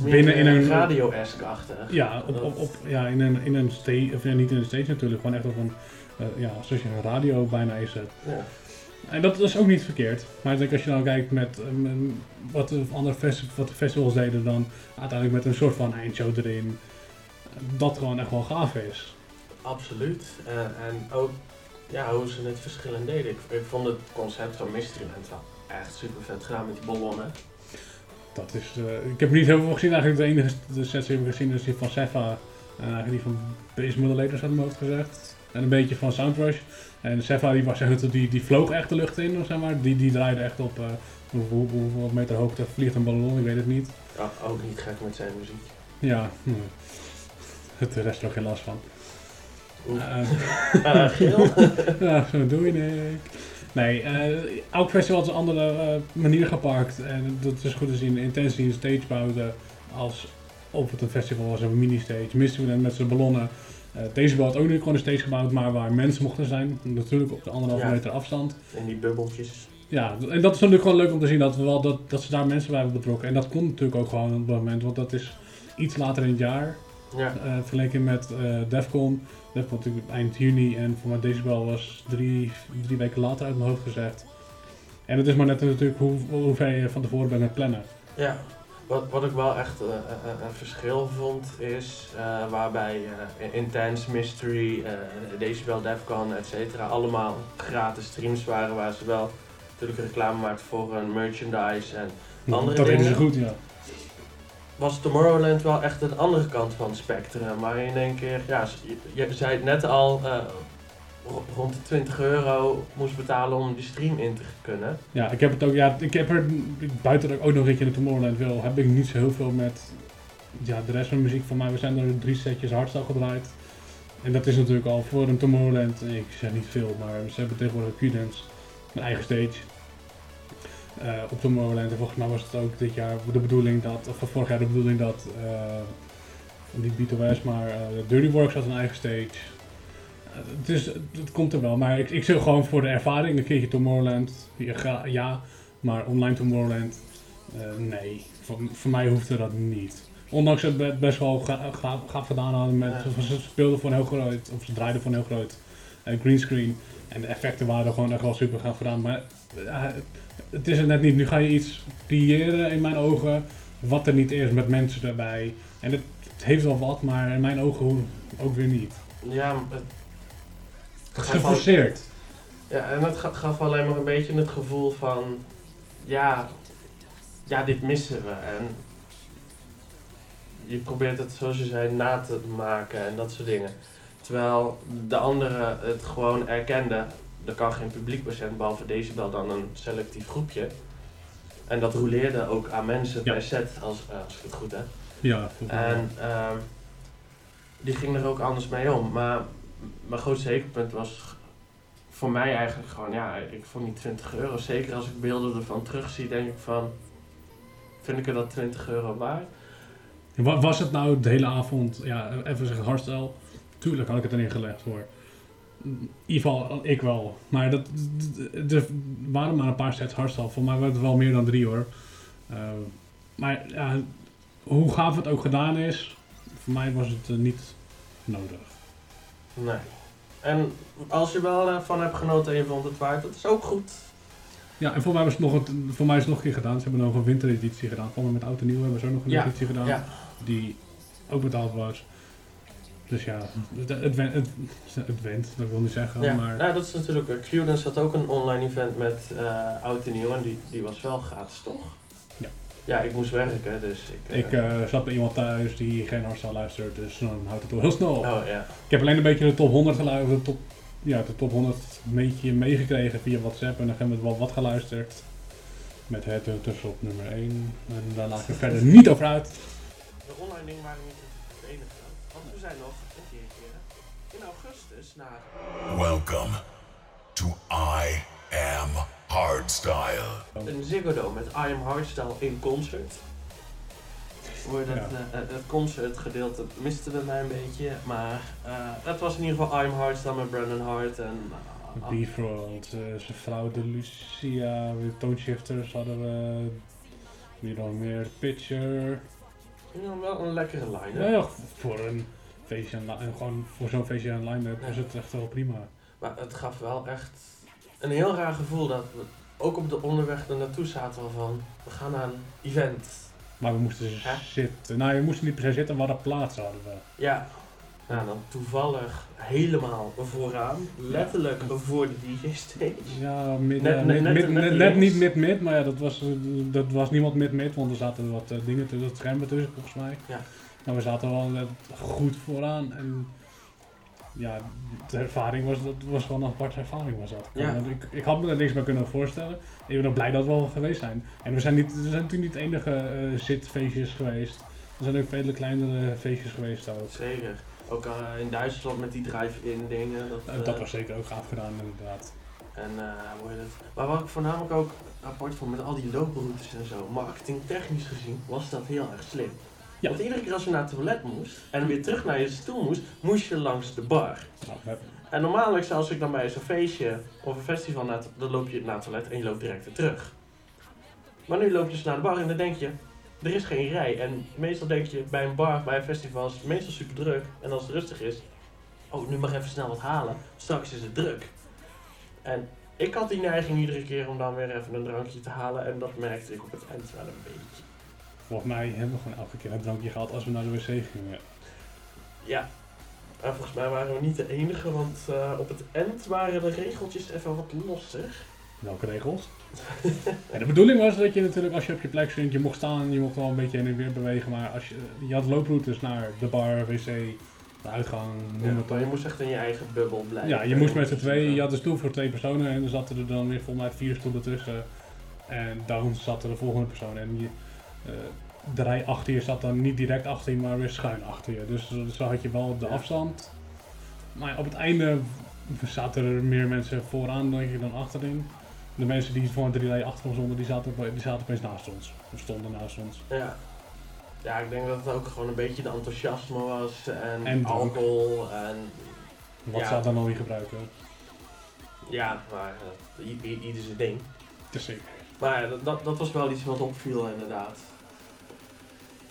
[SPEAKER 2] Binnen in
[SPEAKER 1] eh,
[SPEAKER 2] een-
[SPEAKER 1] radio-esque-achtig.
[SPEAKER 2] ja, op, op, op, ja in, een, in een stage, of ja, niet in een stage natuurlijk, gewoon echt op een, eh, ja, zoals je een radio bijna is. zet.
[SPEAKER 1] Ja.
[SPEAKER 2] En dat is ook niet verkeerd. Maar ik denk als je dan kijkt met ehm, ehm, wat, de andere festi- wat de festivals deden, dan uiteindelijk met een soort van eindshow erin, eh, dat gewoon echt wel gaaf is.
[SPEAKER 1] Absoluut. Eh, en ook ja, hoe ze het verschillend deden. Ik, ik vond het concept van Mysteryland wel echt super vet gedaan met die ballonnen.
[SPEAKER 2] Dat is, eh, ik heb niet heel veel gezien, eigenlijk de enige de sets die ik heb gezien is die van Sefa en die van Base Modellators had mijn hoofd gezegd. En een beetje van Soundrush. En Sefa die, was echt, die, die vloog echt de lucht in, zeg maar. Die, die draaide echt op eh, hoeveel, meter hoogte vliegt een ballon, ik weet het niet.
[SPEAKER 1] Ja, ook niet gek met zijn muziek.
[SPEAKER 2] Ja, hm. het de rest er ook geen last van. Eh,
[SPEAKER 1] Eh, geel.
[SPEAKER 2] ja, zo doe je nee. Nee, eh, elk festival is een andere eh, manier gepakt. En dat is goed te zien. Intensity een stage bouwde als of het een festival was, een mini-stage. Mysteryland met zijn ballonnen. Eh, deze had ook nu gewoon een stage gebouwd, maar waar mensen mochten zijn. Natuurlijk op de anderhalve
[SPEAKER 1] Ja.
[SPEAKER 2] meter afstand.
[SPEAKER 1] In die bubbeltjes.
[SPEAKER 2] Ja, en dat is natuurlijk gewoon leuk om te zien dat, we wel, dat, dat ze daar mensen bij hebben betrokken. En dat komt natuurlijk ook gewoon op dat moment, want dat is iets later in het jaar.
[SPEAKER 1] Ja.
[SPEAKER 2] eh vergeleken met eh Defcon. Defcon natuurlijk eind juni en voor mij Decibel was drie, drie weken later uit mijn hoofd gezegd. En het is maar net natuurlijk hoe, hoe ver je van tevoren bent met plannen.
[SPEAKER 1] Ja, wat, wat ik wel echt eh, een verschil vond is waarbij Intense, Mystery, Decibel, Defcon, et cetera, allemaal gratis streams waren waar ze wel natuurlijk reclame maakten voor een merchandise. En Andere
[SPEAKER 2] dat deden ze
[SPEAKER 1] dingen?
[SPEAKER 2] goed, ja.
[SPEAKER 1] Was Tomorrowland wel echt de andere kant van het spectrum, maar in één keer, ja, je, zei het net al, ro- rond de 20 euro moest betalen om die stream in te kunnen.
[SPEAKER 2] Ja, ik heb het ook, ja, ik heb er, buiten dat ik ook nog een keer naar Tomorrowland wil, heb ik niet zo heel veel met ja, de rest van de muziek van mij. We zijn er drie setjes hardstyle gedraaid. En dat is natuurlijk al voor een Tomorrowland, ik zeg niet veel, maar ze hebben tegenwoordig Q-Dance, een eigen stage. Eh, op Tomorrowland en volgens mij was het ook dit jaar de bedoeling dat, of vorig jaar de bedoeling dat, eh, niet BTOS, maar eh Dirty Works had een eigen stage. Eh, het, is, het komt er wel, maar ik, ik zeg gewoon voor de ervaring, een keertje Tomorrowland, ja, ga- ja maar online Tomorrowland, nee. Voor, voor mij hoefde dat niet. Ondanks dat we het best wel ga- gaaf gaaf gedaan hadden met, ze speelden voor een heel groot, of ze draaiden voor een heel groot eh, greenscreen. En de effecten waren gewoon echt wel super gaaf gedaan, maar het is er net niet. Nu ga je iets creëren in mijn ogen, wat er niet is met mensen erbij. En het, het heeft wel wat, maar in mijn ogen ook weer niet.
[SPEAKER 1] Ja, het,
[SPEAKER 2] geforceerd.
[SPEAKER 1] Ja, en het ga- gaf alleen maar een beetje het gevoel van, ja, ja, dit missen we. En je probeert het, zoals je zei, na te maken en dat soort dingen. Terwijl de anderen het gewoon erkenden, er kan geen publiek bij zijn, behalve deze wel dan een selectief groepje. En dat roleerde ook aan mensen
[SPEAKER 2] Ja.
[SPEAKER 1] per set, als, eh, als ik het goed heb.
[SPEAKER 2] Ja.
[SPEAKER 1] En ehm, die ging er ook anders mee om. Maar mijn grootste zekerpunt was voor mij eigenlijk gewoon, ja, ik vond die 20 euro. Zeker als ik beelden ervan terugzie, denk ik van, vind ik er dat 20 euro waard?
[SPEAKER 2] Wa- Was het nou de hele avond, ja, even zeggen hardstyle? Tuurlijk had ik het erin gelegd voor. In ieder geval, ik wel. Maar dat, er waren maar een paar sets hardstyle. Voor mij waren het wel meer dan drie hoor. Eh, maar ja, hoe gaaf het ook gedaan is, voor mij was het eh, niet nodig.
[SPEAKER 1] Nee. En als je wel van hebt genoten en je vond het waard, dat is ook goed.
[SPEAKER 2] Ja, en voor mij, was het nog een, voor mij is het nog een keer gedaan. Ze hebben nog een wintereditie gedaan. Mij met oud en nieuw hebben ze ook nog een
[SPEAKER 1] Ja,
[SPEAKER 2] editie gedaan.
[SPEAKER 1] Ja,
[SPEAKER 2] die ook betaald was. Dus ja, het, het, het, het went, dat wil niet zeggen,
[SPEAKER 1] ja.
[SPEAKER 2] maar
[SPEAKER 1] Nou, dat is natuurlijk, uh, Qdance had ook een online event met eh oud en nieuw en die, die was wel gratis, toch?
[SPEAKER 2] Ja.
[SPEAKER 1] Ja, ik moest werken, dus ik... eh,
[SPEAKER 2] ik eh, zat bij iemand thuis die geen hardstyle luistert, dus dan houdt het wel heel snel op.
[SPEAKER 1] Oh ja.
[SPEAKER 2] Ik heb alleen een beetje de top 100 geluisterd, de top, ja, de top 100 een beetje meegekregen via WhatsApp en dan hebben we wel wat geluisterd. Met het tussen op nummer 1 en daar laat ik er verder niet over uit.
[SPEAKER 1] De online dingen waren niet het enige. Want we zijn nog naar...
[SPEAKER 3] Welcome to I Am Hardstyle.
[SPEAKER 1] Een Ziggo Dome met I Am Hardstyle in concert. Voor dat,
[SPEAKER 2] Ja.
[SPEAKER 1] het concertgedeelte misten we mij een beetje. Maar eh, het was in ieder geval I Am Hardstyle met Brandon Hart en
[SPEAKER 2] uh, zijn vrouw de Lucia, toonshifters hadden we. Wie nog meer? Pitcher.
[SPEAKER 1] ja, wel een lekkere line.
[SPEAKER 2] Ja, voor een feestje en gewoon voor zo'n feestje en line-up was het echt wel prima.
[SPEAKER 1] Maar het gaf wel echt een heel raar gevoel dat we ook op de onderweg er naartoe zaten we van, we gaan naar een event.
[SPEAKER 2] Maar we moesten
[SPEAKER 1] Hè?
[SPEAKER 2] zitten. Nou, je moest niet per se zitten, we hadden plaats hadden we.
[SPEAKER 1] Ja, nou dan toevallig helemaal vooraan, letterlijk voor de DJ-stage.
[SPEAKER 2] Ja, mid,
[SPEAKER 1] Net-
[SPEAKER 2] ja,
[SPEAKER 1] net-
[SPEAKER 2] mid-
[SPEAKER 1] net-
[SPEAKER 2] mid-
[SPEAKER 1] net
[SPEAKER 2] net, net
[SPEAKER 1] links.
[SPEAKER 2] niet mid-mid, maar ja, dat was, dat was niemand mid-mid, want er zaten wat eh, dingen tussen, het schermen tussen volgens mij.
[SPEAKER 1] Ja.
[SPEAKER 2] Maar we zaten wel goed vooraan en ja, de ervaring was, dat was gewoon een aparte ervaring was dat.
[SPEAKER 1] Ja.
[SPEAKER 2] Ik, ik had me er niks bij kunnen voorstellen. Ik ben ook blij dat we al geweest zijn. En we zijn, niet, we zijn natuurlijk niet de enige eh, zitfeestjes geweest. Er zijn ook vele kleinere feestjes geweest ook.
[SPEAKER 1] Zeker. Ook eh, in Duitsland met die drive-in dingen. Dat,
[SPEAKER 2] Eh, dat was zeker ook gaaf gedaan inderdaad.
[SPEAKER 1] En hoe heet het? Maar wat ik voornamelijk ook apart vond met al die looproutes en zo, marketingtechnisch gezien, was dat heel erg slim.
[SPEAKER 2] Ja.
[SPEAKER 1] Want iedere keer als je naar het toilet moest en weer terug naar je stoel moest, moest je langs de bar.
[SPEAKER 2] Nou,
[SPEAKER 1] En normaallijk, als ik dan bij zo'n feestje of een festival, naar dan loop je naar het toilet en je loopt direct weer terug. Maar nu loop je dus naar de bar en dan denk je, er is geen rij. En meestal denk je bij een bar, bij een festival is het meestal super druk. En als het rustig is, oh nu mag even snel wat halen, straks is het druk. En ik had die neiging iedere keer om dan weer even een drankje te halen en dat merkte ik op het eind wel een beetje.
[SPEAKER 2] Volgens mij hebben we gewoon elke keer een drankje gehad als we naar de wc gingen.
[SPEAKER 1] Ja, en volgens mij waren we niet de enige, want eh, op het eind waren de regeltjes even wat losser.
[SPEAKER 2] Welke regels? De bedoeling was dat je natuurlijk als je op je plek stond, je mocht staan, je mocht wel een beetje heen en weer bewegen, maar als je, je had looproutes naar de bar, wc, de uitgang, noem het
[SPEAKER 1] maar je moest echt in je eigen bubbel blijven.
[SPEAKER 2] Ja, je moest met z'n tweeën, je had een stoel voor twee personen en er zaten er dan weer volgens mij vier stoelen tussen. En dan zat er de volgende persoon en je, de rij achter je zat dan niet direct achter je, maar weer schuin achter je. Dus zo- zo had je wel de afstand. Maar ja, op het einde zaten er meer mensen vooraan denk ik, dan achterin. De mensen die voor drie rijen achter ons stonden, die zaten, die zaten opeens naast ons. Of stonden naast ons.
[SPEAKER 1] Ja. Ja, ik denk dat het ook gewoon een beetje de enthousiasme was en, alcohol en
[SPEAKER 2] Wat
[SPEAKER 1] Ja.
[SPEAKER 2] zou dan al niet gebruiken?
[SPEAKER 1] ja, maar eh, i- ieder zijn ding.
[SPEAKER 2] Het is zeker.
[SPEAKER 1] Maar ja, dat, dat, dat was wel iets wat opviel inderdaad.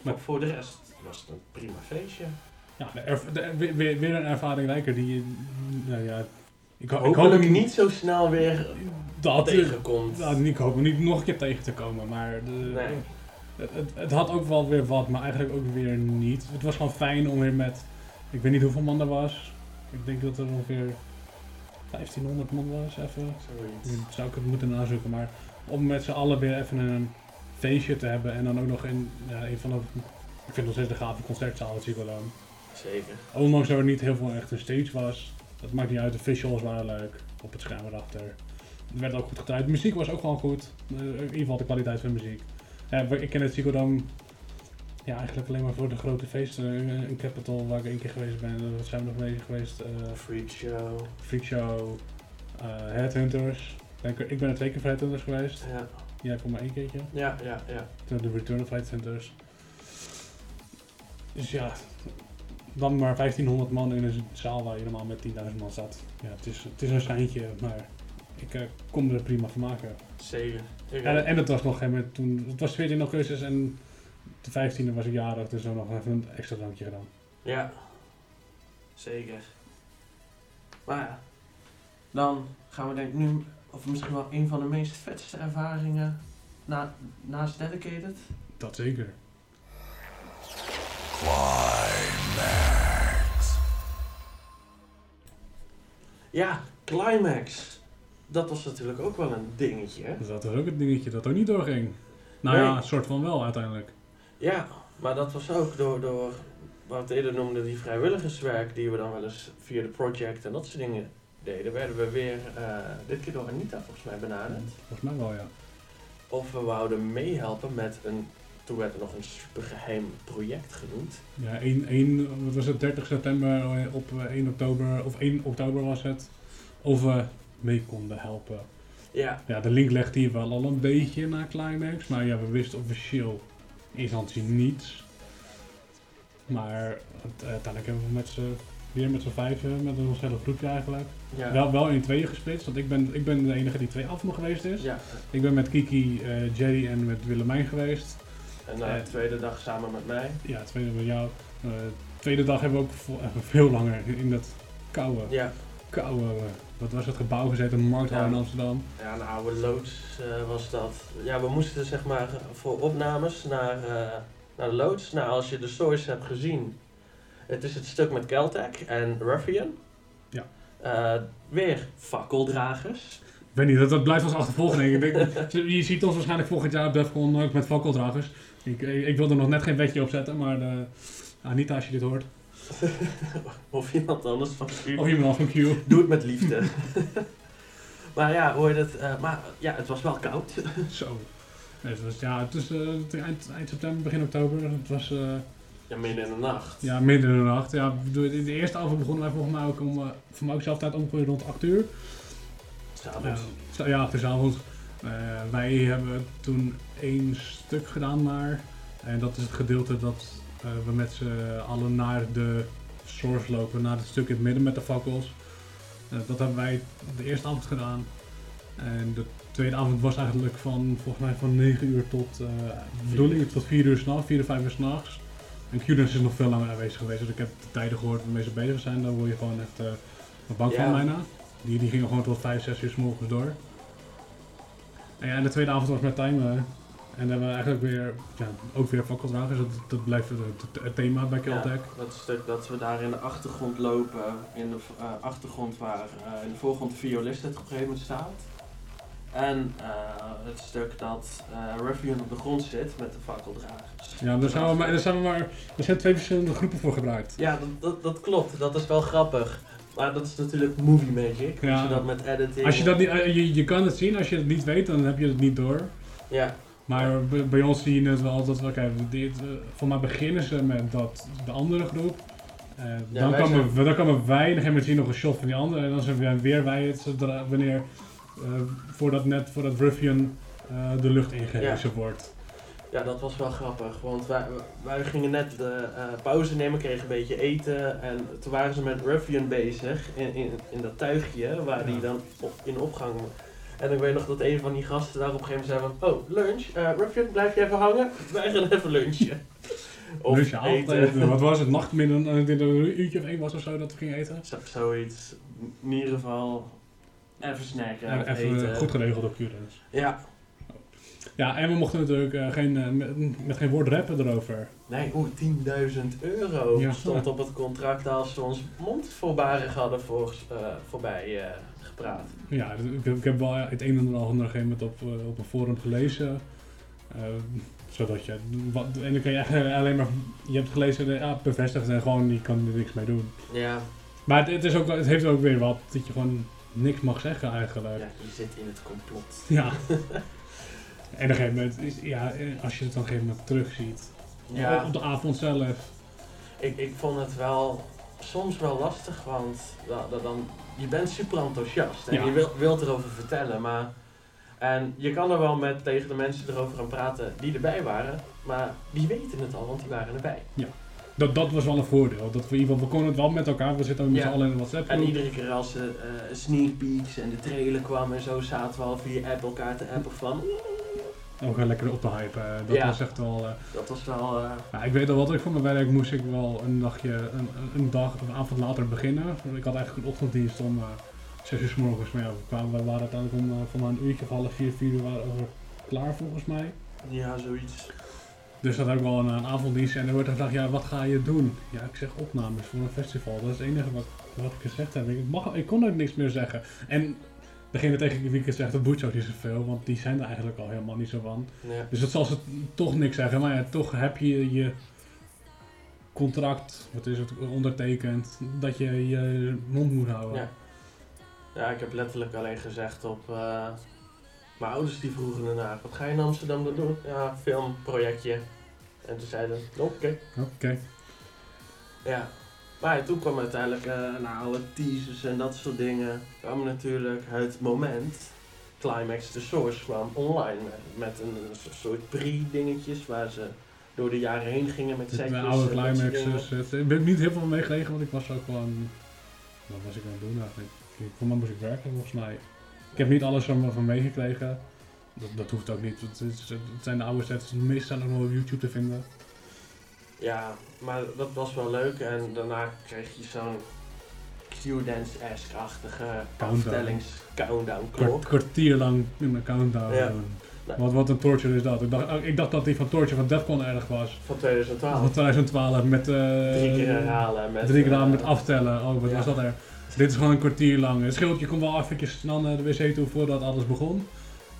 [SPEAKER 1] Maar voor de rest was het een prima feestje.
[SPEAKER 2] Ja, de erv- de- weer, weer weer een ervaring rijker die je, nou ja, ik, ho- ik hoop
[SPEAKER 1] niet zo snel weer
[SPEAKER 2] dat,
[SPEAKER 1] tegenkomt.
[SPEAKER 2] Nou, ik hoop niet nog een keer tegen te komen, maar de,
[SPEAKER 1] Nee.
[SPEAKER 2] het, het, het had ook wel weer wat, maar eigenlijk ook weer niet. Het was gewoon fijn om weer met, ik weet niet hoeveel man er was. Ik denk dat er ongeveer 1500 man was, even.
[SPEAKER 1] Zoiets.
[SPEAKER 2] Zou ik het moeten nazoeken, maar om met z'n allen weer even een feestje te hebben en dan ook nog in ja, een van de, ik vind nog steeds de gave concertzaal, het Ziggo.
[SPEAKER 1] Zeker.
[SPEAKER 2] Ondanks dat er niet heel veel echt een stage was, dat maakt niet uit, de visuals waren leuk, op het scherm erachter. Het werd ook goed gedraaid. De muziek was ook gewoon goed, Eh, in ieder geval de kwaliteit van de muziek. Ja, ik ken het Ziggo ja, eigenlijk alleen maar voor de grote feesten. Eh, In Capital, waar ik één keer geweest ben, eh, wat zijn we nog mee geweest? Eh,
[SPEAKER 1] Freak show.
[SPEAKER 2] Freak Show, eh, Headhunters. Ik ben er twee keer Headhunters geweest.
[SPEAKER 1] Ja,
[SPEAKER 2] Jij voor maar één keertje.
[SPEAKER 1] ja, ja. ja.
[SPEAKER 2] Toen de Return of Headhunters. Dus ja, dan maar 1500 man in een zaal waar je normaal met 10.000 man zat. Ja, het is, het is een schijntje, maar ik eh, kon er prima van maken.
[SPEAKER 1] Zeker.
[SPEAKER 2] En, en het was nog geen toen, het was 14 augustus en de 15e was ik jarig, dus dan nog even een extra drankje gedaan.
[SPEAKER 1] Ja, zeker. Maar ja, dan gaan we denk ik nu, of misschien wel een van de meest vetste ervaringen na, naast Dedicated.
[SPEAKER 2] Dat zeker.
[SPEAKER 3] Climax.
[SPEAKER 1] Ja, Climax. Dat was natuurlijk ook wel een dingetje. hè?
[SPEAKER 2] Dat was ook het dingetje dat ook niet doorging. Nou
[SPEAKER 1] Nee.
[SPEAKER 2] ja, een soort van wel uiteindelijk.
[SPEAKER 1] Ja, maar dat was ook door, door wat we eerder noemden, die vrijwilligerswerk die we dan wel eens via de project en dat soort dingen deden, werden we weer, eh, dit keer door Anita volgens mij benaderd.
[SPEAKER 2] Volgens mij wel, ja.
[SPEAKER 1] Of we wouden meehelpen met een, toen werd er nog een supergeheim project genoemd.
[SPEAKER 2] Ja, 1, 1, wat was het, 30 september eh, op eh, 1 oktober, of 1 oktober was het, of we mee konden helpen.
[SPEAKER 1] Ja,
[SPEAKER 2] Ja, de link legde hier wel al een beetje naar Climax, maar ja, we wisten officieel in instantie niets. Maar uiteindelijk hebben we met z'n weer met z'n vijven, met een hele groepje eigenlijk.
[SPEAKER 1] Ja.
[SPEAKER 2] Wel, wel in tweeën gesplitst, want ik ben, ik ben de enige die twee afmogen geweest is.
[SPEAKER 1] ja.
[SPEAKER 2] Ik ben met Kiki, eh, Jerry en met Willemijn geweest.
[SPEAKER 1] En na de
[SPEAKER 2] Eh.
[SPEAKER 1] tweede dag samen met mij.
[SPEAKER 2] Ja, tweede met jou. Eh, tweede dag hebben we ook veel langer in dat koude,
[SPEAKER 1] Ja.
[SPEAKER 2] koude, eh, wat was het gebouw gezeten, een markthal
[SPEAKER 1] Ja.
[SPEAKER 2] in Amsterdam.
[SPEAKER 1] Ja, een oude loods eh, was dat. Ja, we moesten zeg maar voor opnames naar, eh, naar de loods. Nou, als je de stories hebt gezien, het is het stuk met Keltec en Ruffian.
[SPEAKER 2] Ja.
[SPEAKER 1] Eh, weer fakkeldragers.
[SPEAKER 2] Ik weet niet, dat, dat blijft ik. Ik denk- Je ziet ons waarschijnlijk volgend jaar op Defcon ook met fakkeldragers. Ik, ik, ik wil er nog net geen wetje op zetten, maar eh, Anita, als je dit hoort,
[SPEAKER 1] of iemand anders van u.
[SPEAKER 2] of iemand van Q.
[SPEAKER 1] Doe het met liefde. maar ja, hoor je het? eh, maar ja, het was wel koud.
[SPEAKER 2] Zo. Nee, het was, ja, het is eind, eind september, begin oktober. Het was
[SPEAKER 1] ja, midden in de nacht.
[SPEAKER 2] ja, midden in de nacht. Ja, de, eerste avond begonnen wij volgens mij ook om, eh, voor mij ook zelf tijd ongeveer rond 8 uur.
[SPEAKER 1] S'avonds.
[SPEAKER 2] Ja, ja, het is avond. Eh, wij hebben toen één stuk gedaan maar. En dat is het gedeelte dat eh, we met z'n allen naar de source lopen, naar het stuk in het midden met de fakkels. Dat hebben wij de eerste avond gedaan. En de tweede avond was eigenlijk van, volgens mij van 9 uur tot, de bedoeling, tot 4 uur s'nachts, 4 of 5 uur s'nachts. En Qdance is nog veel langer aanwezig geweest, dus ik heb de tijden gehoord waarmee ze bezig zijn. Dan word je gewoon echt eh bank
[SPEAKER 1] Ja.
[SPEAKER 2] van bijna. Die, die gingen gewoon tot 5, 6 uur s morgens door. En, ja, en de tweede avond was met timen. En dan hebben we eigenlijk weer, ja, ook weer fakkeldragers. Dat, dat blijft het, thema bij Caltech.
[SPEAKER 1] Ja, dat stuk dat we daar in de achtergrond lopen, in de eh, achtergrond waar eh, in de voorgrond de violist het op een gegeven moment staat. En eh, het stuk dat uh, Ruffian op de grond zit met de fakkeldragers.
[SPEAKER 2] Ja, daar zijn, we maar, daar, zijn we maar, er zijn twee verschillende groepen voor gebruikt.
[SPEAKER 1] Ja, dat, dat, dat klopt. Dat is wel grappig. Maar dat is natuurlijk movie magic.
[SPEAKER 2] Ja.
[SPEAKER 1] Als je dat met editing...
[SPEAKER 2] Als je, dat niet, eh, je, je kan het zien, als je het niet weet, dan heb je het niet door.
[SPEAKER 1] Ja,
[SPEAKER 2] Maar bij, ons zie je het wel dat we, kijk, dit, eh, voor mij beginnen ze met dat, de andere groep. Eh, dan, komen,
[SPEAKER 1] zijn-
[SPEAKER 2] we, dan komen wij, dan gaan we zien nog een shot van die andere. En dan zijn we weer wij het, zodra, wanneer, eh, voordat net, voordat Ruffian eh, de lucht ingehezen wordt.
[SPEAKER 1] ja, dat was wel grappig. Want wij, wij gingen net de eh, pauze nemen, kregen een beetje eten. En toen waren ze met Ruffian bezig in, in, in dat tuigje waar die
[SPEAKER 2] Ja.
[SPEAKER 1] dan op, in opgang... En ik weet nog dat een van die gasten daar op een gegeven moment zei van... Oh, lunch. eh Ruffian, blijf je even hangen? Wij gaan even lunchen. Of
[SPEAKER 2] dus ja, altijd, wat was het, nachtmidden, uh, een uurtje of één was of zo dat we gingen eten.
[SPEAKER 1] Zo, zoiets. In ieder geval even snacken.
[SPEAKER 2] Ja,
[SPEAKER 1] even eten.
[SPEAKER 2] goed geregeld op Curens.
[SPEAKER 1] Ja.
[SPEAKER 2] Ja, en we mochten natuurlijk eh, geen, eh, met, met geen woord rappen erover.
[SPEAKER 1] Nee, oeh, 10.000 euro
[SPEAKER 2] Ja.
[SPEAKER 1] stond op het contract als we ons mond voorbarig hadden voor, eh, voorbij eh, gepraat.
[SPEAKER 2] Ja, ik, heb- ik heb wel het een en ander op een gegeven moment op, eh, op een forum gelezen. Eh, zodat je, wat, en dan kan je alleen maar, je hebt gelezen, eh, ja, bevestigd en gewoon, je kan er niks mee doen.
[SPEAKER 1] Ja,
[SPEAKER 2] Maar het, het, is ook, het heeft ook weer wat, dat je gewoon niks mag zeggen eigenlijk.
[SPEAKER 1] ja, je zit in het complot.
[SPEAKER 2] Ja. en op een gegeven moment, is, ja, eh, als je het dan op een gegeven moment terugziet,
[SPEAKER 1] Ja,
[SPEAKER 2] op de avond zelf.
[SPEAKER 1] ik, ik vond het wel soms wel lastig, want da- da- dan, je bent super enthousiast en
[SPEAKER 2] Ja.
[SPEAKER 1] je wilt, wilt erover vertellen, maar... En je kan er wel met tegen de mensen erover gaan praten die erbij waren, maar die weten het al, want die waren erbij.
[SPEAKER 2] Dat, dat was wel een voordeel. Dat we, in ieder geval, we konden het wel met elkaar, we zitten met
[SPEAKER 1] Ja.
[SPEAKER 2] z'n allen in een WhatsApp
[SPEAKER 1] En iedere keer als de eh, sneak peeks en de trailer kwam en zo, zaten we al via app elkaar te appen van...
[SPEAKER 2] Ook wel lekker op te hypen. eh, Dat
[SPEAKER 1] Ja.
[SPEAKER 2] was echt wel... eh,
[SPEAKER 1] Dat was wel...
[SPEAKER 2] Ja, ik weet al wat ik voor mijn werk moest ik wel een dagje, een, een- dag of een avond later beginnen. Ik had eigenlijk een ochtenddienst om eh 6 uur s morgens, maar ja, we, kwamen, we waren uiteindelijk om van een uurtje of half vier, vier uur waren we klaar volgens mij.
[SPEAKER 1] ja, zoiets.
[SPEAKER 2] Dus dat ik wel een, een avonddienst en er wordt gevraagd, ja wat ga je doen? Ja, ik zeg opnames voor een festival, dat is het enige wat, wat ik gezegd heb. Ik, mag, ik kon ook niks meer zeggen. En degene tegen wie ik het zeg, dat boeit ook niet zoveel, want die zijn er eigenlijk al helemaal niet zo van.
[SPEAKER 1] Ja.
[SPEAKER 2] Dus dat zal ze toch niks zeggen, maar ja, toch heb je je contract, wat is het, ondertekend, dat je je mond moet houden.
[SPEAKER 1] Ja. ja, ik heb letterlijk alleen gezegd op... eh, mijn ouders die vroegen ernaar, wat ga je in Amsterdam dan doen? Ja, filmprojectje. En toen zeiden ze, oké.
[SPEAKER 2] Oké.
[SPEAKER 1] Ja. Maar toen kwam uiteindelijk na alle teasers en dat soort dingen, kwam natuurlijk het moment, Climax the Source kwam online met, met een, soort pre-dingetjes waar ze door de jaren heen gingen met setjes.
[SPEAKER 2] de oude climaxes. Ik ben niet heel veel meegelegen, want ik was ook gewoon... Wat was ik aan het doen eigenlijk? Ik, mij moest ik werken volgens mij. Ik heb niet alles van, van meegekregen. Dat, dat hoeft ook niet. Het, is- het zijn de oude sets. De meeste zijn ook nog op YouTube te vinden.
[SPEAKER 1] Ja, maar dat was wel leuk. En daarna kreeg je zo'n Q-dance-esque-achtige
[SPEAKER 2] Countdown.
[SPEAKER 1] afstellings countdown
[SPEAKER 2] Kwart,
[SPEAKER 1] klok.
[SPEAKER 2] kwartier lang in een countdown.
[SPEAKER 1] Ja.
[SPEAKER 2] doen.
[SPEAKER 1] Nee.
[SPEAKER 2] Wat, wat een torture is dat. Ik dacht, ik dacht dat die van Torture van Defcon erg was.
[SPEAKER 1] Van 2012.
[SPEAKER 2] Van 2012 met... eh,
[SPEAKER 1] Drie keer herhalen. Met,
[SPEAKER 2] Drie keer
[SPEAKER 1] eh,
[SPEAKER 2] met aftellen. Oh, wat
[SPEAKER 1] ja.
[SPEAKER 2] was dat er? Dit is gewoon een kwartier lang. Het scheelt, je kon wel eventjes snel naar de wc toe voordat alles begon.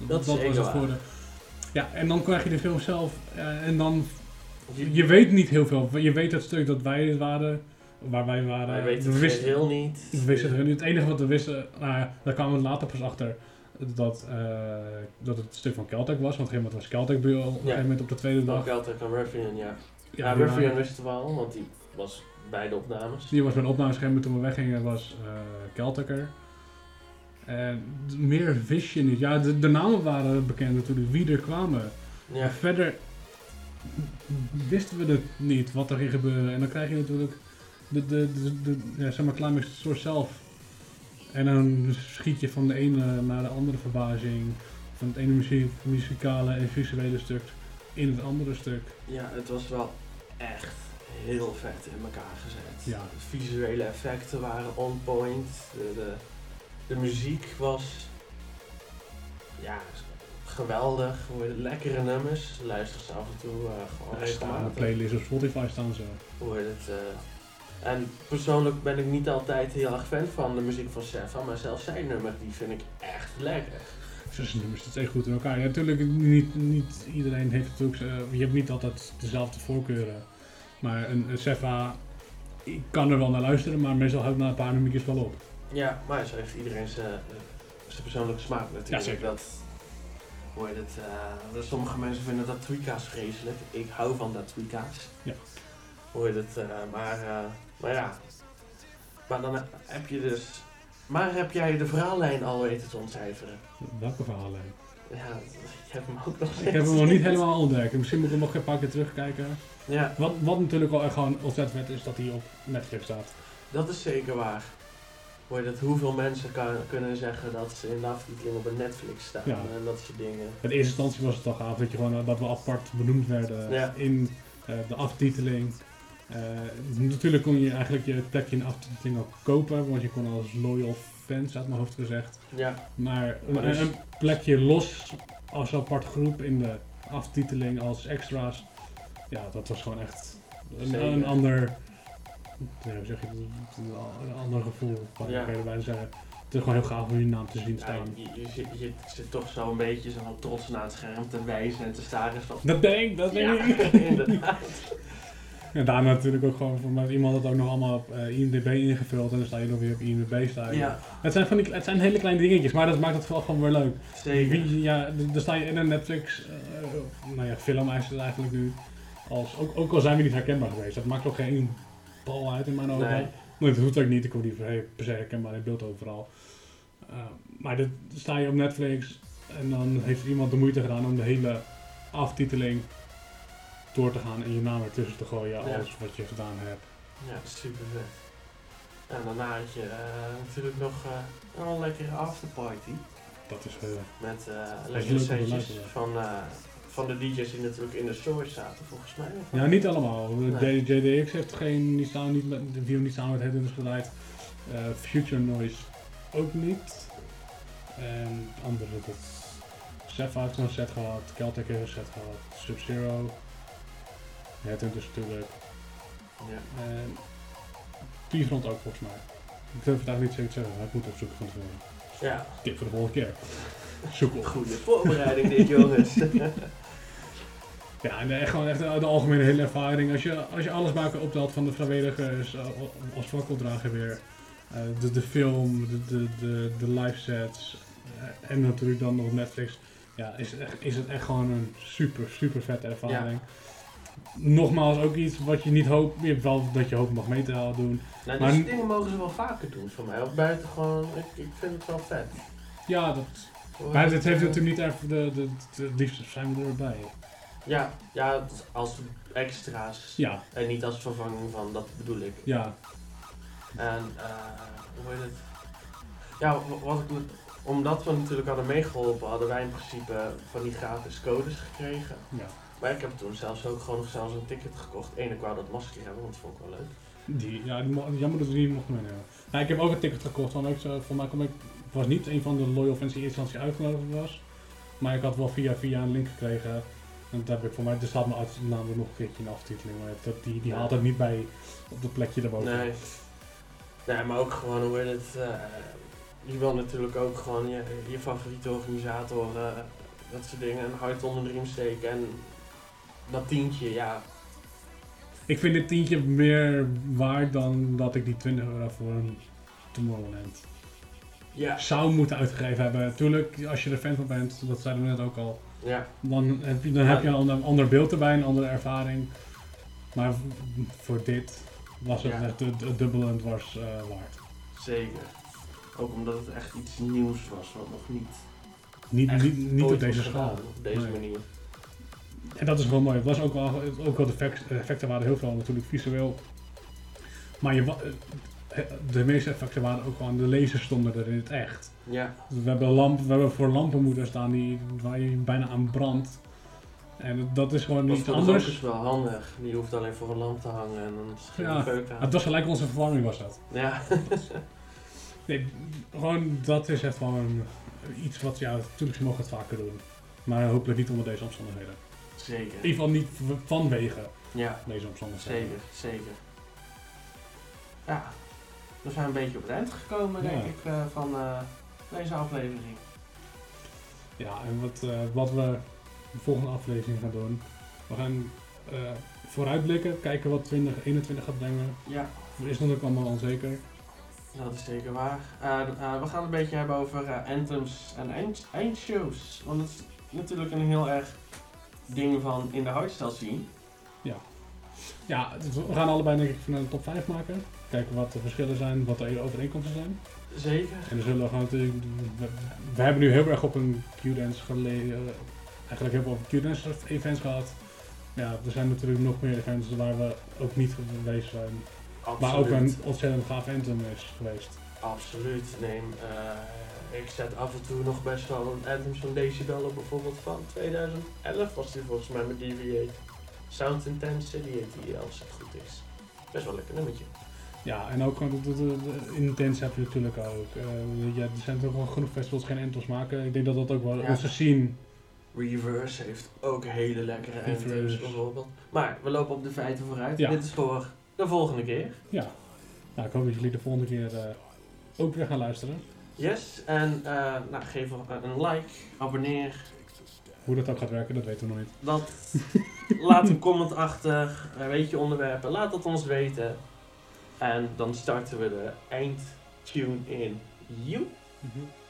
[SPEAKER 1] Dat
[SPEAKER 2] was het voor de... Ja, en dan krijg je de film zelf. eh, en dan...
[SPEAKER 1] Je,
[SPEAKER 2] weet niet heel veel. Je weet het stuk dat wij het waren. Waar wij waren.
[SPEAKER 1] je weet
[SPEAKER 2] we
[SPEAKER 1] het
[SPEAKER 2] wisten,
[SPEAKER 1] geheel niet.
[SPEAKER 2] we wisten het niet. Het enige wat we wisten... Nou ja, daar kwamen we later pas achter. Dat, eh, dat het een stuk van Celtic was. Want op een gegeven moment was Celtic bij op een gegeven moment op de tweede dag.
[SPEAKER 1] Altijd aan Ruffian, ja. Ja,
[SPEAKER 2] die
[SPEAKER 1] Ruffian
[SPEAKER 2] waren-
[SPEAKER 1] wisten we al, want die was bij de opnames.
[SPEAKER 2] Die was bij de opnameschermen toen we weggingen, was Celticer. En meer wist je niet. Ja, de, de namen waren bekend natuurlijk, wie er kwamen.
[SPEAKER 1] Ja,
[SPEAKER 2] verder wisten we het niet, wat er ging gebeuren. En dan krijg je natuurlijk de, de, de, de ja, zeg maar Climax Source zelf. En dan schiet je van de ene naar de andere verbazing. Van het ene muziek, muzikale en visuele stuk in het andere stuk.
[SPEAKER 1] ja, het was wel echt heel vet in elkaar gezet.
[SPEAKER 2] Ja.
[SPEAKER 1] De visuele effecten waren on point. De, de, de muziek was ja, geweldig. Lekkere nummers. Luister ze af en toe eh, gewoon
[SPEAKER 2] Er staan
[SPEAKER 1] regelmatig.
[SPEAKER 2] playlist op Spotify staan zo.
[SPEAKER 1] Hoe heet het, eh, en persoonlijk ben ik niet altijd heel erg fan van de muziek van Sefa, maar zelfs zijn nummer die vind ik echt lekker.
[SPEAKER 2] Zes nummers, dat is echt goed in elkaar. Ja, natuurlijk, niet, niet iedereen heeft natuurlijk, eh, je hebt niet altijd dezelfde voorkeuren. Maar een, een Sefa, ik kan er wel naar luisteren, maar meestal houdt na een paar nummertjes wel op.
[SPEAKER 1] Ja, maar zo heeft iedereen zijn, eh, zijn persoonlijke smaak natuurlijk.
[SPEAKER 2] Ja, zeker.
[SPEAKER 1] Dat, hoe heet het, eh, dat sommige mensen vinden dat tweaka's vreselijk. Ik hou van dat tweaka's.
[SPEAKER 2] Ja.
[SPEAKER 1] Hoe heet het, eh, maar, maar ja. Maar dan heb je dus... Maar heb jij de verhaallijn al weten te ontcijferen?
[SPEAKER 2] Welke verhaallijn?
[SPEAKER 1] Ja, ik heb hem ook nog
[SPEAKER 2] Ik heb hem nog niet helemaal ontdekt. Misschien moet ik hem nog een paar keer terugkijken.
[SPEAKER 1] Ja,
[SPEAKER 2] Wat, wat natuurlijk wel echt gewoon ontzettend vet is dat hij op Netflix staat.
[SPEAKER 1] dat is zeker waar. Heet het, hoeveel mensen kan, kunnen zeggen dat ze in de aftiteling op een Netflix staan
[SPEAKER 2] Ja.
[SPEAKER 1] en dat soort dingen.
[SPEAKER 2] In eerste instantie was het al gaaf dat, je gewoon, eh, dat we apart benoemd werden
[SPEAKER 1] Ja.
[SPEAKER 2] in eh, de aftiteling. Eh, natuurlijk kon je eigenlijk je plekje in de aftiteling ook kopen, want je kon als loyal fans uit mijn hoofd gezegd.
[SPEAKER 1] Ja,
[SPEAKER 2] Maar
[SPEAKER 1] dus-
[SPEAKER 2] een plekje los als apart groep in de aftiteling als extra's, ja, dat was gewoon echt een, ander, hoe zeg je, een, ander gevoel, kan
[SPEAKER 1] Ja.
[SPEAKER 2] bijna zeggen. Het is gewoon heel gaaf om je naam te zien
[SPEAKER 1] ja
[SPEAKER 2] staan.
[SPEAKER 1] je, je, zit, je zit toch zo een beetje zo trots naar het scherm te wijzen en te staren. Van,
[SPEAKER 2] Dat denk ik, dat
[SPEAKER 1] ja,
[SPEAKER 2] denk ik.
[SPEAKER 1] inderdaad.
[SPEAKER 2] En daarna natuurlijk ook gewoon, voor mij iemand het ook nog allemaal op eh, IMDb ingevuld en dan sta je nog weer op IMDb staan.
[SPEAKER 1] Ja,
[SPEAKER 2] Het zijn, van die, het zijn hele kleine dingetjes, maar dat maakt het wel gewoon weer leuk.
[SPEAKER 1] zeker.
[SPEAKER 2] Ja, dan sta je in een Netflix, eh, nou ja, film is het eigenlijk nu. Als, ook, ook al zijn we niet herkenbaar geweest, dat maakt ook geen bal uit in mijn ogen.
[SPEAKER 1] Nee.
[SPEAKER 2] Dat hoeft ook niet, ik word niet per se herkenbaar in beeld overal. Eh, maar dan sta je op Netflix en dan heeft iemand de moeite gedaan om de hele aftiteling door te gaan en je naam ertussen te gooien,
[SPEAKER 1] Ja.
[SPEAKER 2] alles wat je gedaan hebt.
[SPEAKER 1] Ja, super vet. En daarna had je eh, natuurlijk nog eh, een lekkere afterparty.
[SPEAKER 2] Dat is eh,
[SPEAKER 1] Met lekkere setjes van, van de DJ's die natuurlijk in de store zaten, volgens mij.
[SPEAKER 2] Ja, niet allemaal.
[SPEAKER 1] Nee.
[SPEAKER 2] JDX heeft geen, niet staan, niet met, de view niet samen met Headhunters geleid. Eh, Future Noise ook niet. En andere, dat Sapphire heeft een set gehad, Celtic heeft een set gehad, Sub-Zero. Headhunters natuurlijk.
[SPEAKER 1] Ja.
[SPEAKER 2] En T-Front ook volgens mij. Ik durf het eigenlijk niet zeker te zeggen, maar ik moet opzoeken van tevoren.
[SPEAKER 1] ja,
[SPEAKER 2] Tip voor de volgende keer. Zoek op.
[SPEAKER 1] goede voorbereiding dit jongens.
[SPEAKER 2] Ja, en echt gewoon echt de, de algemene hele ervaring. Als je, als je alles bij elkaar optelt van de vrijwilligers eh, als fakkeldrager weer. eh, de, de film, de, de, de, de live sets eh, en natuurlijk dan nog Netflix. Ja, is het echt, is het echt gewoon een super, super vette ervaring. Nogmaals, ook iets wat je niet hoopt, je hebt wel dat je hoopt mag mee te halen doen.
[SPEAKER 1] nou,
[SPEAKER 2] Maar-
[SPEAKER 1] die soort dingen mogen ze wel vaker doen voor mij. Buiten gewoon, ik, ik vind het wel vet.
[SPEAKER 2] Ja, dat, maar het heeft natuurlijk niet echt, de, de, de, het liefst zijn we erbij.
[SPEAKER 1] Ja, ja, als extra's.
[SPEAKER 2] Ja,
[SPEAKER 1] En niet als vervanging van, dat bedoel ik.
[SPEAKER 2] ja,
[SPEAKER 1] En eh, hoe heet het? Ja, wa- wat ik, omdat we natuurlijk hadden meegeholpen, hadden wij in principe van die gratis codes gekregen.
[SPEAKER 2] ja.
[SPEAKER 1] Maar ik heb toen zelfs ook gewoon nog zelfs een ticket gekocht. Eén, ik wou dat masker hebben, want dat vond ik wel leuk.
[SPEAKER 2] Die, ja, die jammer dat we die niet mochten meenemen. Ja, ik heb ook een ticket gekocht, want ik, zo- voor mij kom ik was niet een van de loyal fans die in eerste instantie uitgenodigd was. Maar ik had wel via via een link gekregen. En dat heb ik voor mij, er staat mijn naam er nog een keertje in de aftiteling. Maar dat, die, die haalt het niet bij op het plekje daarboven.
[SPEAKER 1] Nee. Nee, maar ook gewoon, hoe het? eh, je wil natuurlijk ook gewoon je, je favoriete organisator, eh, dat soort dingen, een hart onder de riem steken. En dat tientje, ja,
[SPEAKER 2] Ik vind dit tientje meer waard dan dat ik die 20 euro voor een Tomorrowland
[SPEAKER 1] ja,
[SPEAKER 2] zou moeten uitgegeven hebben. Tuurlijk, als je er fan van bent, dat zeiden we net ook al.
[SPEAKER 1] Ja,
[SPEAKER 2] Dan heb je, dan heb je een ander, ander beeld erbij, een andere ervaring. Maar voor dit was het echt het, het dubbele en dwars eh, waard.
[SPEAKER 1] zeker. Ook omdat het echt iets nieuws was, wat nog niet,
[SPEAKER 2] Niet, niet, niet op deze schaal.
[SPEAKER 1] Op deze
[SPEAKER 2] Nee.
[SPEAKER 1] manier.
[SPEAKER 2] En dat is gewoon mooi. Het was ook wel, ook wel de effect- de effecten waren heel veel natuurlijk visueel. Maar je, wa- eh, de meeste effecten waren ook gewoon, de lasers stonden er in het echt.
[SPEAKER 1] Ja,
[SPEAKER 2] We hebben, lamp, we hebben voor lampen moeten staan die, waar je bijna aan brandt. En dat is gewoon
[SPEAKER 1] dat de
[SPEAKER 2] anders.
[SPEAKER 1] focus wel handig. Die hoeft alleen voor een lamp te hangen en dan is het
[SPEAKER 2] Ja,
[SPEAKER 1] aan.
[SPEAKER 2] Het was gelijk onze verwarming was dat.
[SPEAKER 1] Ja,
[SPEAKER 2] Nee, gewoon dat is echt gewoon iets wat, ja, natuurlijk mogen het vaker doen. Maar hopelijk niet onder deze omstandigheden.
[SPEAKER 1] zeker.
[SPEAKER 2] In ieder geval niet vanwege
[SPEAKER 1] Ja,
[SPEAKER 2] deze omstandigheden.
[SPEAKER 1] zeker, zeker. Ja, we zijn een beetje op het eind gekomen, denk ik, eh, van eh, deze aflevering.
[SPEAKER 2] Ja, en wat, eh, wat we de volgende aflevering gaan doen. We gaan eh, vooruitblikken, kijken wat 2021 gaat brengen.
[SPEAKER 1] Ja,
[SPEAKER 2] Er is natuurlijk allemaal onzeker.
[SPEAKER 1] dat is zeker waar. Eh, we gaan een beetje hebben over anthems en eind, eindshows. Want het is natuurlijk een heel erg ding van in de hardstyle zien.
[SPEAKER 2] Ja, dus we gaan allebei denk ik van een top 5 maken. Kijken wat de verschillen zijn, wat de overeenkomsten zijn.
[SPEAKER 1] Zeker.
[SPEAKER 2] En zullen we gewoon natuurlijk... We, we hebben nu heel erg op een Q-dance geleden... Eigenlijk heel veel op Q-dance events gehad. Ja, er zijn natuurlijk nog meer events waar we ook niet geweest zijn.
[SPEAKER 1] Absoluut.
[SPEAKER 2] Maar ook een ontzettend gaaf anthem is geweest.
[SPEAKER 1] Absoluut. Neem, eh, ik zet af en toe nog best wel een anthems van Decibel op, bijvoorbeeld van 2011 was die volgens mij met DV8. Sound Intensity heet die als het goed is. Best wel een lekker nummertje.
[SPEAKER 2] Ja, en ook gewoon de, de, heb je natuurlijk ook. Eh, ja, er zijn toch wel genoeg festivals geen anthems maken. Ik denk dat dat ook wel
[SPEAKER 1] Ja.
[SPEAKER 2] onze scene...
[SPEAKER 1] Reverse heeft ook hele lekkere
[SPEAKER 2] Reverse.
[SPEAKER 1] bijvoorbeeld. Maar we lopen op de feiten vooruit.
[SPEAKER 2] Ja.
[SPEAKER 1] Dit is voor de volgende keer.
[SPEAKER 2] Ja. Nou, ik hoop dat jullie de volgende keer eh, ook weer gaan luisteren.
[SPEAKER 1] Yes, en eh, nou, geef een like, abonneer.
[SPEAKER 2] Hoe dat ook gaat werken, dat weten we nog niet.
[SPEAKER 1] Dat, laat een comment achter, weet je onderwerpen, laat het ons weten. En dan starten we de eindtune in. You.
[SPEAKER 2] Mhm.